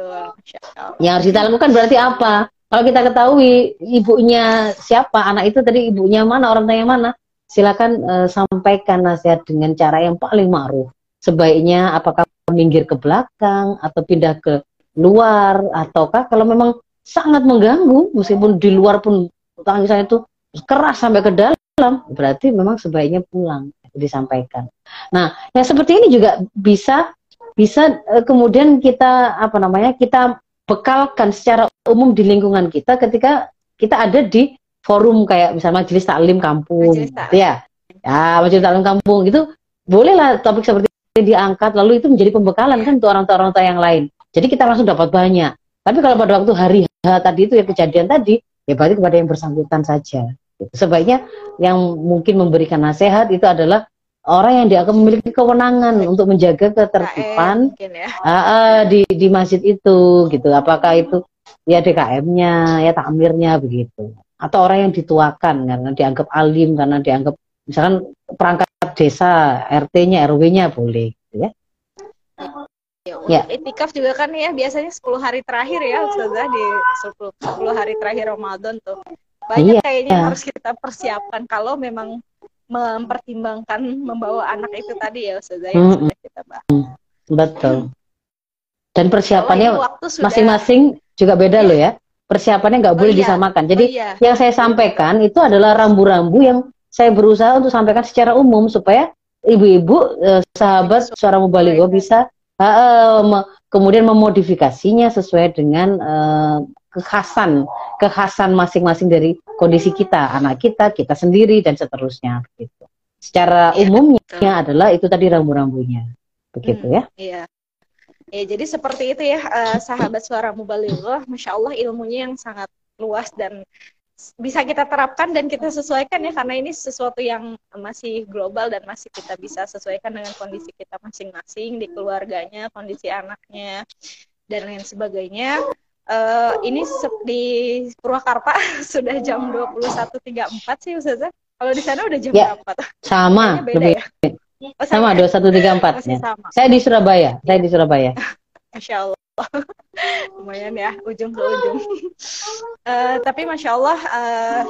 Yang harus kita lakukan berarti apa? Kalau kita ketahui ibunya siapa, anak itu tadi ibunya mana, orang tuanya mana, silakan uh, sampaikan nasihat dengan cara yang paling ma'ruf. Sebaiknya apakah minggir ke belakang atau pindah ke luar ataukah kalau memang sangat mengganggu meskipun di luar pun tangisan itu keras sampai ke dalam berarti memang sebaiknya pulang disampaikan. Nah, yang seperti ini juga bisa bisa uh, kemudian kita apa namanya kita bekalkan secara umum di lingkungan kita ketika kita ada di forum kayak misalnya majelis taklim kampung, majelis taklim. ya, ya majelis taklim kampung itu bolehlah topik seperti ini diangkat lalu itu menjadi pembekalan kan untuk orang-orang yang lain. Jadi kita langsung dapat banyak. Tapi kalau pada waktu hari H tadi itu ya kejadian tadi, ya berarti kepada yang bersangkutan saja. Sebaiknya yang mungkin memberikan nasihat itu adalah orang yang dianggap memiliki kewenangan untuk menjaga ketertiban ya. uh, uh, di di masjid itu gitu. Apakah itu ya DKM-nya, ya takmirnya begitu. Atau orang yang dituakan karena dianggap alim karena dianggap misalkan perangkat desa, RT-nya, RW-nya boleh gitu ya. Ya, ya. Itikaf juga kan ya biasanya 10 hari terakhir ya Ustazah di 10, 10 hari terakhir Ramadan tuh. Banyak iya. kayaknya harus kita persiapkan kalau memang mempertimbangkan membawa anak itu tadi ya Ustazah yang mm -hmm. sudah kita bahas. Betul. Dan persiapannya masing-masing juga beda ya. loh ya. Persiapannya nggak boleh oh, iya. disamakan. Jadi oh, iya. yang saya sampaikan itu adalah rambu-rambu yang saya berusaha untuk sampaikan secara umum supaya ibu-ibu eh, sahabat suara mubaligo bisa uh, kemudian memodifikasinya sesuai dengan uh, kekhasan kekhasan masing-masing dari kondisi kita, anak kita, kita sendiri dan seterusnya begitu. Secara ya, umumnya betul. adalah itu tadi rambu-rambunya. Begitu hmm, ya. Iya. Ya, jadi seperti itu ya uh, sahabat suara mubalighah, Masya Allah ilmunya yang sangat luas dan bisa kita terapkan dan kita sesuaikan ya karena ini sesuatu yang masih global dan masih kita bisa sesuaikan dengan kondisi kita masing-masing di keluarganya, kondisi anaknya dan lain sebagainya. Uh, ini di Purwakarta (laughs) sudah jam 21.34 sih Ustazah. Kalau di sana udah jam ya, berapa? Sama, beda lebih. Ya? (laughs) Oh, sama, sama ya? 21.34 ya. Sama. Saya di Surabaya, saya di Surabaya. (laughs) Masya Allah. (laughs) lumayan ya ujung ke ujung uh, (laughs) tapi masya Allah uh,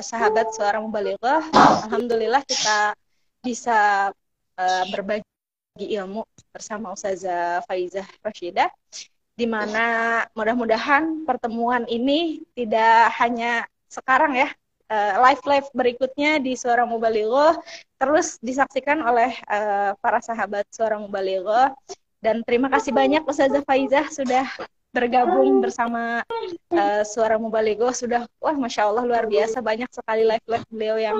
sahabat suara mubalighah alhamdulillah kita bisa uh, berbagi ilmu bersama Ustazah Faizah Rashidah di mana mudah-mudahan pertemuan ini tidak hanya sekarang ya live live berikutnya di Suara Mubalighah terus disaksikan oleh uh, para sahabat Suara Mubalighah dan terima kasih banyak Ustazah Faizah sudah bergabung bersama uh, Suara Mubaligo. Sudah wah masya Allah luar biasa. Banyak sekali live live beliau yang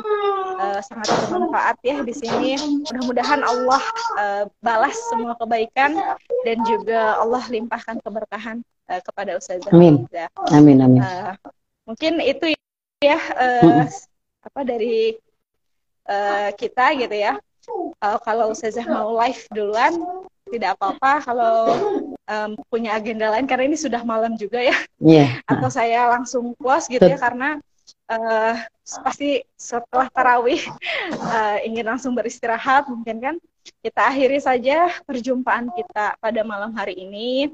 uh, sangat bermanfaat ya di sini. Mudah-mudahan Allah uh, balas semua kebaikan dan juga Allah limpahkan keberkahan uh, kepada Ustazah Amin. Amin Amin. Uh, mungkin itu ya uh, apa dari uh, kita gitu ya uh, kalau Ustazah mau live duluan tidak apa-apa kalau um, punya agenda lain karena ini sudah malam juga ya. Yeah. Atau saya langsung puas gitu ya karena uh, pasti setelah tarawih uh, ingin langsung beristirahat mungkin kan. Kita akhiri saja perjumpaan kita pada malam hari ini.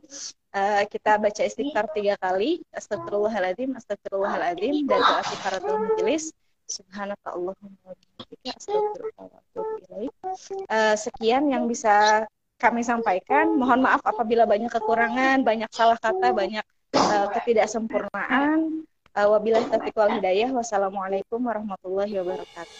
Uh, kita baca istighfar tiga kali. Astagfirullahaladzim, astagfirullahaladzim, dan doa kifaratul majelis. Subhanaka Allahumma uh, Sekian yang bisa kami sampaikan. Mohon maaf apabila banyak kekurangan, banyak salah kata, banyak uh, ketidaksempurnaan. Uh, wabillahi taufiq wal hidayah. Wassalamualaikum warahmatullahi wabarakatuh.